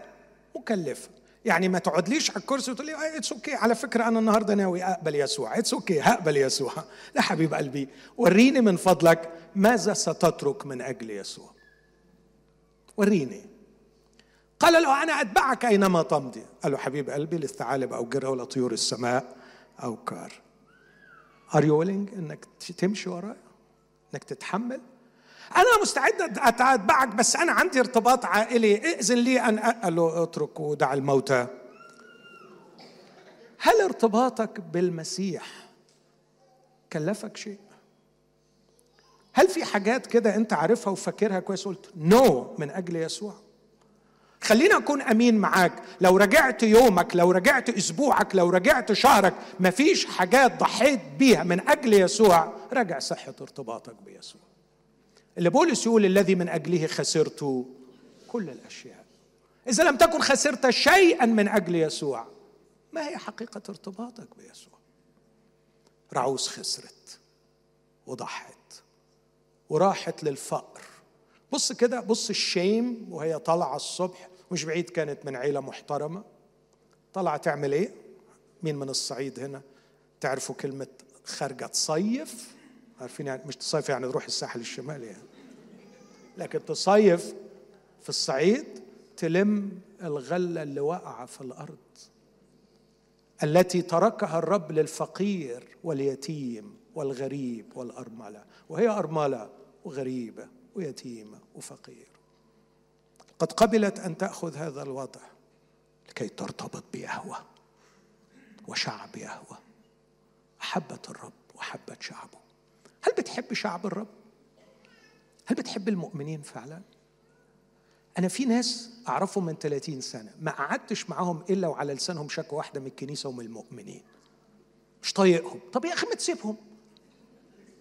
مكلفة. يعني ما تقعدليش على الكرسي وتقول لي it's okay على فكرة أنا النهارده ناوي أقبل يسوع. it's okay هقبل يسوع. لا حبيب قلبي وريني من فضلك ماذا ستترك من أجل يسوع. وريني. قال له أنا أتبعك أينما تمضي. قال له حبيب قلبي للثعالب أوجرة ولا طيور السماء. أوكار. are you willing إنك تمشي ورايا؟ إنك تتحمل؟ أنا مستعد أتبعك بس أنا عندي ارتباط عائلي. ائذن لي أن قال له اترك ودع الموتى. هل ارتباطك بالمسيح كلفك شيء؟ هل في حاجات كده أنت عارفها وفاكرها كويس؟ قلت نو no من أجل يسوع. خلينا أكون أمين معاك. لو رجعت يومك لو رجعت أسبوعك لو رجعت شهرك مفيش حاجات ضحيت بيها من أجل يسوع. رجع صحة ارتباطك بيسوع. اللي بولس يقول الذي من أجله خسرت كل الأشياء. إذا لم تكن خسرت شيئا من أجل يسوع ما هي حقيقة ارتباطك بيسوع؟ رعوس خسرت وضحت وراحت للفقر. بص كده بص الشيم وهي طالعة الصبح مش بعيد كانت من عيلة محترمة. طالعة تعمل إيه؟ مين من الصعيد هنا؟ تعرفوا كلمة خارجه تصيف؟ عارفين يعني مش تصيف يعني تروح الساحل الشمالي يعني. لكن تصيف في الصعيد تلم الغلة اللي واقعة في الأرض التي تركها الرب للفقير واليتيم والغريب والأرملة. وهي أرملة وغريبة. ويتيمه وفقير. قد قبلت أن تأخذ هذا الوضع لكي ترتبط بيهوى وشعب يهوى أحبت الرب وحبت شعبه. هل بتحب شعب الرب؟ هل بتحب المؤمنين فعلا؟ أنا في ناس أعرفهم من 30 سنة ما قعدتش معاهم إلا وعلى لسانهم شكوى واحدة من الكنيسة ومن المؤمنين. مش طايقهم. طب يا أخي ما تسيبهم.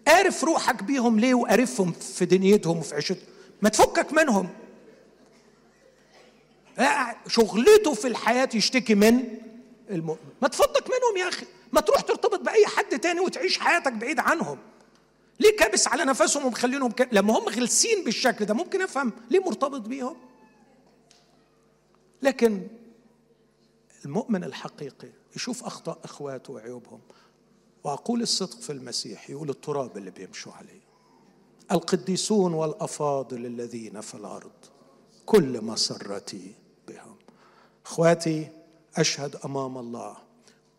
عارف روحك بيهم ليه وقارفهم في دنيتهم وفي عيشتهم؟ ما تفكك منهم. شغلته في الحياة يشتكي من المؤمن. ما تفضك منهم يا أخي. ما تروح ترتبط بأي حد تاني وتعيش حياتك بعيد عنهم. ليه كابس على نفسهم ومخلينهم ك... لما هم غلسين بالشكل ده ممكن أفهم ليه مرتبط بيهم. لكن المؤمن الحقيقي يشوف أخطاء إخواته وعيوبهم. وأقول الصدق في المسيح يقول التراب اللي بيمشوا عليه. القديسون والأفاضل الذين في الأرض كل مسرتي بهم. إخواتي أشهد أمام الله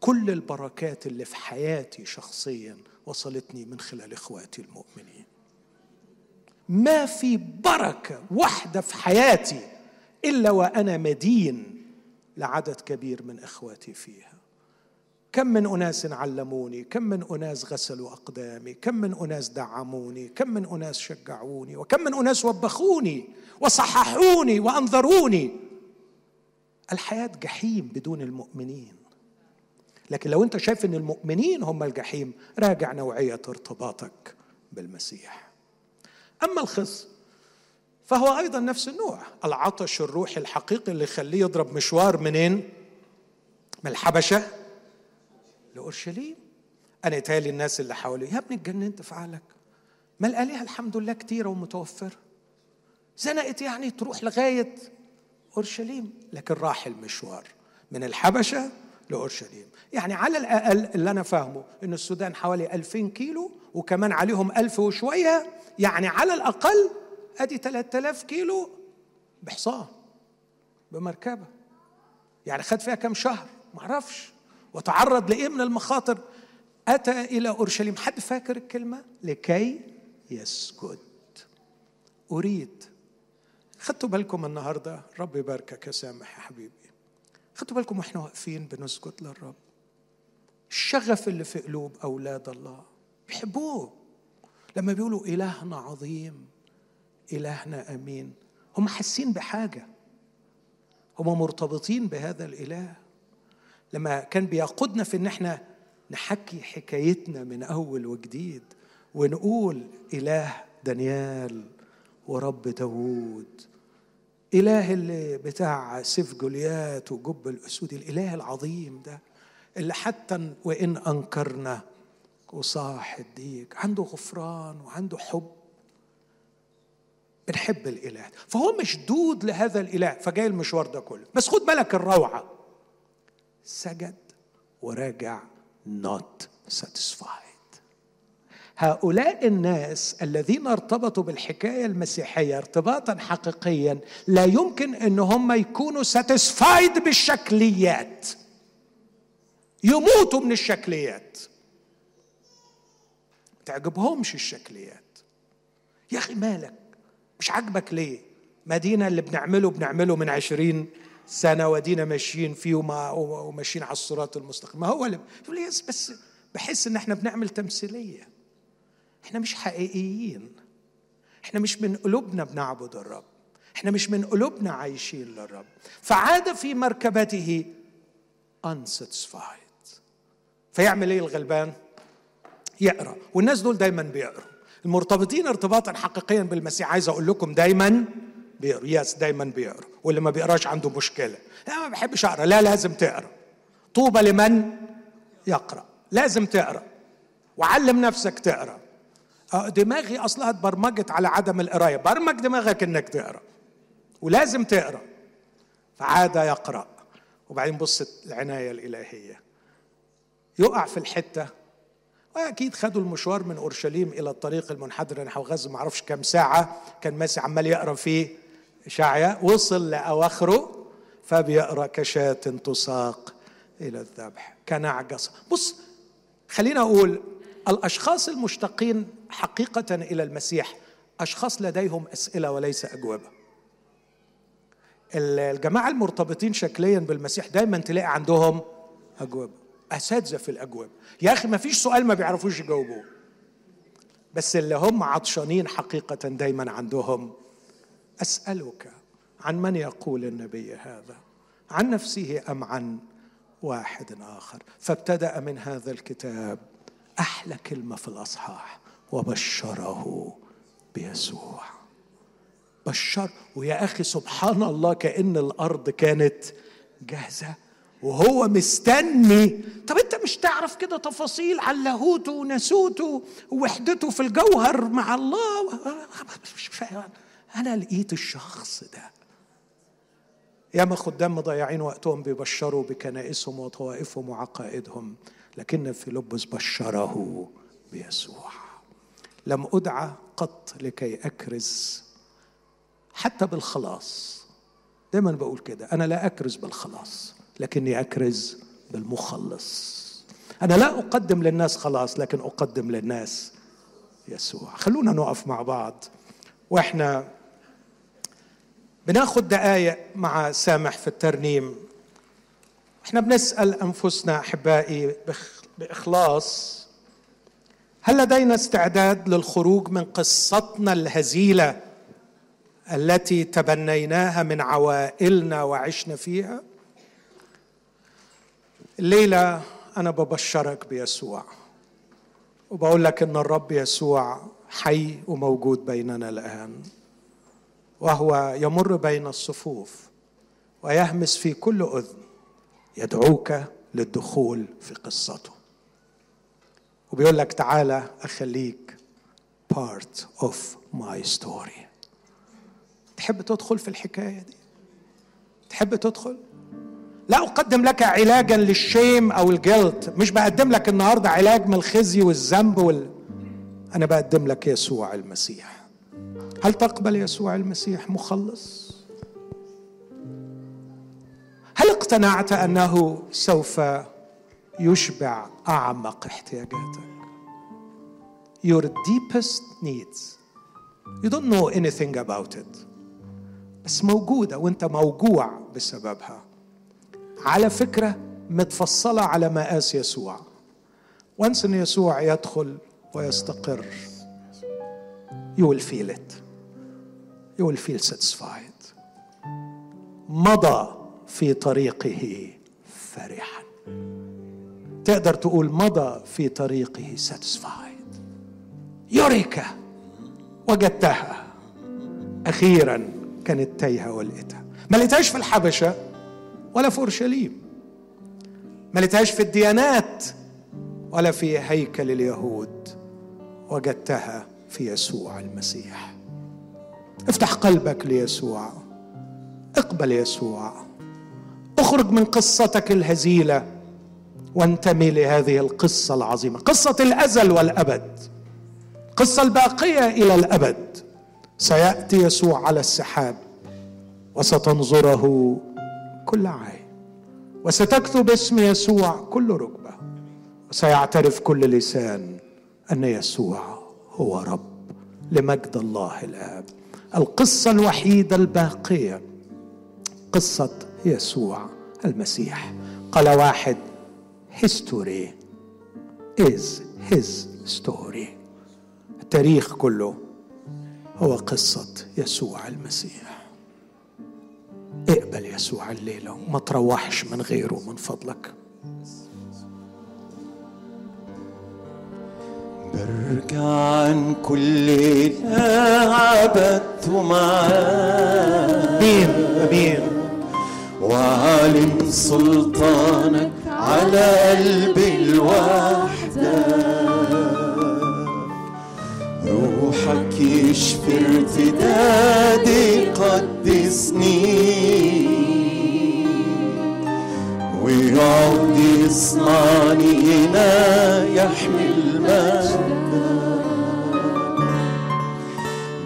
كل البركات اللي في حياتي شخصيا وصلتني من خلال إخواتي المؤمنين. ما في بركة واحدة في حياتي إلا وأنا مدين لعدد كبير من إخواتي فيها. كم من أناس علموني كم من أناس غسلوا أقدامي كم من أناس دعموني كم من أناس شجعوني وكم من أناس وبخوني وصححوني وأنذروني. الحياة جحيم بدون المؤمنين. لكن لو أنت شايف إن المؤمنين هم الجحيم راجع نوعية ارتباطك بالمسيح. أما الخص فهو أيضا نفس النوع. العطش الروحي الحقيقي اللي يخليه يضرب مشوار منين؟ من الحبشة. لأورشليم. أنا تالي الناس اللي حواليه يا ابني اتجننت في عقلك ما الآلهة الحمد لله كتيرة ومتوفرة. زنقت يعني تروح لغاية أورشليم لكن راح المشوار من الحبشة لأورشليم. يعني على الأقل اللي أنا فاهمه إن السودان حوالي 2000 كيلو وكمان عليهم ألف وشوية يعني على الأقل أدي 3000 كيلو بحصان بمركبة. يعني خد فيها كم شهر؟ معرفش. وتعرض لإيه من المخاطر؟ أتى إلى أورشليم. حد فاكر الكلمة؟ لكي يسجد أريد. خدتوا بالكم النهارده؟ رب يباركك يا سامح يا حبيبي. خدتوا بالكم وإحنا واقفين بنسجد للرب. الشغف اللي في قلوب أولاد الله. بيحبوه. لما بيقولوا إلهنا عظيم إلهنا أمين هم حاسين بحاجة. هم مرتبطين بهذا الإله. لما كان بيقودنا في إن إحنا نحكي حكايتنا من أول وجديد ونقول إله دانيال ورب داوود. إله اللي بتاع سيف جوليات وجب الأسود الإله العظيم ده اللي حتى وإن أنكرنا وصاح الديك. عنده غفران وعنده حب. بنحب الإله فهو مشدود لهذا الإله. فجاي المشوار ده كله. بس خد بالك الروعة. سجد وراجع not satisfied. هؤلاء الناس الذين ارتبطوا بالحكاية المسيحية ارتباطا حقيقيا لا يمكن إن هم يكونوا ساتيسفايد بالشكليات. يموتوا من الشكليات. ما تعجبهمش الشكليات. يا أخي مالك؟ مش عاجبك ليه؟ مدينة اللي بنعمله بنعمله من عشرين سنه ودينا ماشيين فيه وماشيين على الصراط المستقيم. ما هو اللي يقول بس بحس إن إحنا بنعمل تمثيلية. إحنا مش حقيقيين. إحنا مش من قلوبنا بنعبد الرب. إحنا مش من قلوبنا عايشين للرب. فعاد في مركبته unsatisfied. فيعمل إيه الغلبان؟ يقرأ. والناس دول دايما بيقروا. المرتبطين ارتباطا حقيقيا بالمسيح. عايز أقول لكم دايما بيقروا. يس دايما بيقروا. واللي ما بيقراش عنده مشكلة. لا ما بحبش أقرأ. لا لازم تقرأ. طوبى لمن يقرأ. لازم تقرأ. وعلم نفسك تقرأ. آه، دماغي أصلها اتبرمجت على عدم القراية. برمج دماغك إنك تقرأ. ولازم تقرأ. فعاد يقرأ. وبعدين بص العناية الإلهية. يقع في الحتة. وأكيد خدوا المشوار من أورشليم إلى الطريق المنحدر. نحو غزه ما أعرفش كم ساعة كان ماسي عمال يقرأ فيه. شعيا وصل لأواخره فبيقرأ كشاة تساق إلى الذبح. كنعجص بص خلينا أقول الأشخاص المشتاقين حقيقة إلى المسيح أشخاص لديهم أسئلة وليس أجوبة. الجماعة المرتبطين شكليا بالمسيح دايما تلاقي عندهم أجوبة. أساتذة في الأجوبة. يا أخي ما فيش سؤال ما بيعرفوش يجاوبوه. بس اللي هم عطشانين حقيقة دايما عندهم أسألك عن من يقول النبي هذا؟ عن نفسه أم عن واحد آخر؟ فابتدأ من هذا الكتاب أحلى كلمه في الأصحاح وبشره بيسوع. بشر ويا أخي سبحان الله كأن الأرض كانت جاهزة وهو مستني. طب أنت مش تعرف كده تفاصيل عن لاهوته وناسوته ووحدته في الجوهر مع الله؟ مش فاهم. أنا لقيت الشخص ده. ياما خدام مضيعين وقتهم بيبشروا بكنائسهم وطوائفهم وعقائدهم لكن فيلبس بشره بيسوع. لم ادعى قط لكي أكرز حتى بالخلاص. دايما بقول كده أنا لا أكرز بالخلاص لكني أكرز بالمخلص. أنا لا أقدم للناس خلاص لكن أقدم للناس يسوع. خلونا نقف مع بعض. وإحنا بناخد دقايق مع سامح في الترنيم. إحنا بنسأل أنفسنا أحبائي بإخلاص هل لدينا استعداد للخروج من قصتنا الهزيلة التي تبنيناها من عوائلنا وعشنا فيها؟ الليلة أنا ببشرك بيسوع وبقول لك إن الرب يسوع حي وموجود بيننا الآن. وهو يمر بين الصفوف ويهمس في كل أذن يدعوك للدخول في قصته. وبيقول لك تعالى أخليك part of my story. تحب تدخل في الحكاية دي؟ تحب تدخل؟ لا أقدم لك علاجا للشيم أو الجلد مش بقدم لك النهارده علاج من الخزي والذنب وال... أنا بقدم لك يسوع المسيح. هل تقبل يسوع المسيح مخلص؟ هل اقتنعت أنه سوف يشبع أعمق احتياجاتك؟ Your deepest needs. You don't know anything about it. بس موجودة وأنت موجوع بسببها. على فكرة متفصلة على مقاس يسوع. وانس ان يسوع يدخل ويستقر. You will feel it. You will feel satisfied. مضى في طريقه فرحا. تقدر تقول مضى في طريقه satisfied. يوريكا وجدتها. أخيرا كانت تايهة ولقيتها. ما لقيتهاش في الحبشة ولا في أورشليم. ما لقيتهاش في الديانات ولا في هيكل اليهود. وجدتها في يسوع المسيح. افتح قلبك ليسوع. اقبل يسوع. اخرج من قصتك الهزيلة وانتمي لهذه القصة العظيمة. قصة الأزل والأبد. قصة الباقية إلى الأبد. سيأتي يسوع على السحاب وستنظره كل عين. وستكتب اسم يسوع كل ركبة. وسيعترف كل لسان أن يسوع هو رب لمجد الله الآب. القصة الوحيدة الباقية قصة يسوع المسيح. قال واحد history is his story. التاريخ كله هو قصة يسوع المسيح. اقبل يسوع الليلة وما تروحش من غيره من فضلك. برجع عن كل لا عبدت معاه مين مين وعالم سلطانك على قلبي الوحدة؟ روحك يشفي ارتدادي قدسني. والرب يصنعني هنا يحمي المجد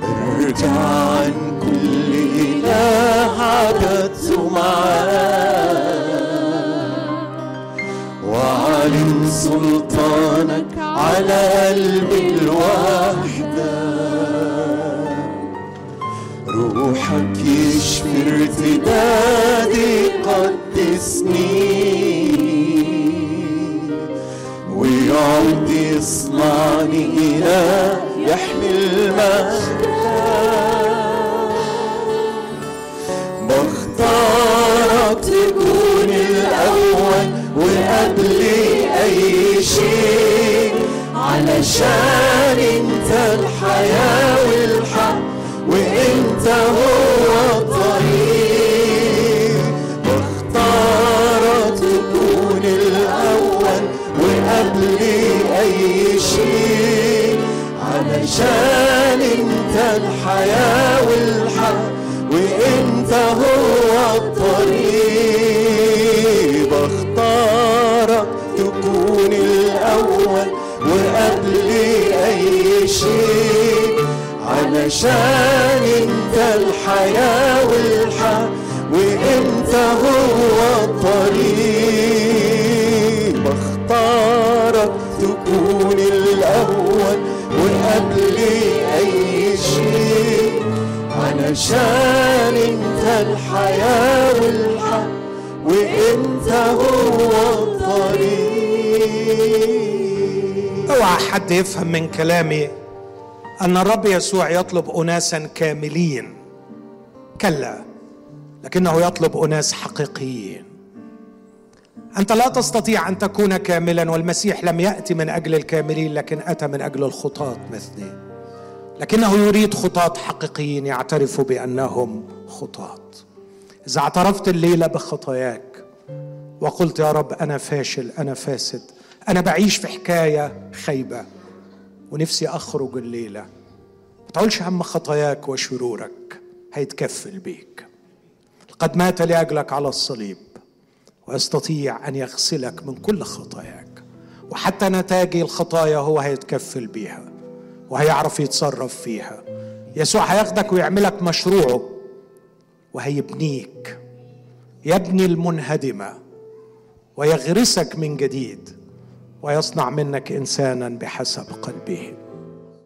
برجع عن كل إله عبدته معاه وعلم سلطانك على قلبي الوحدة. روحك يشفي ارتداد سنين ويقعد يصنعني بختارك تكون الأول وقبل أي شيء علشان انت الحياة الحياة والحق وإنت هو الطريق. بختارك تكون الأول وقبل أي شيء. علشان إنت الحياة والحق وإنت هو الطريق. علشان انت الحياة والحق وانت هو الطريق. اوعى حد يفهم من كلامي ان الرب يسوع يطلب أناسا كاملين. كلا لكنه يطلب أناس حقيقيين. أنت لا تستطيع أن تكون كاملا والمسيح لم يأتي من أجل الكاملين لكن أتى من أجل الخطاة مثلي. لكنه يريد خطاة حقيقيين يعترفوا بأنهم خطاة إذا اعترفت الليلة بخطاياك وقلت يا رب أنا فاشل أنا فاسد أنا بعيش في حكاية خيبة ونفسي أخرج الليلة ما تقولش هم خطاياك وشرورك هيتكفل بيك. قد مات لأجلك على الصليب ويستطيع أن يغسلك من كل خطاياك وحتى نتاج الخطايا هو هيتكفل بيها. وهيعرف يتصرف فيها. يسوع هياخدك ويعملك مشروعه وهيبنيك. يبني المنهدمة ويغرسك من جديد ويصنع منك إنسانا بحسب قلبه.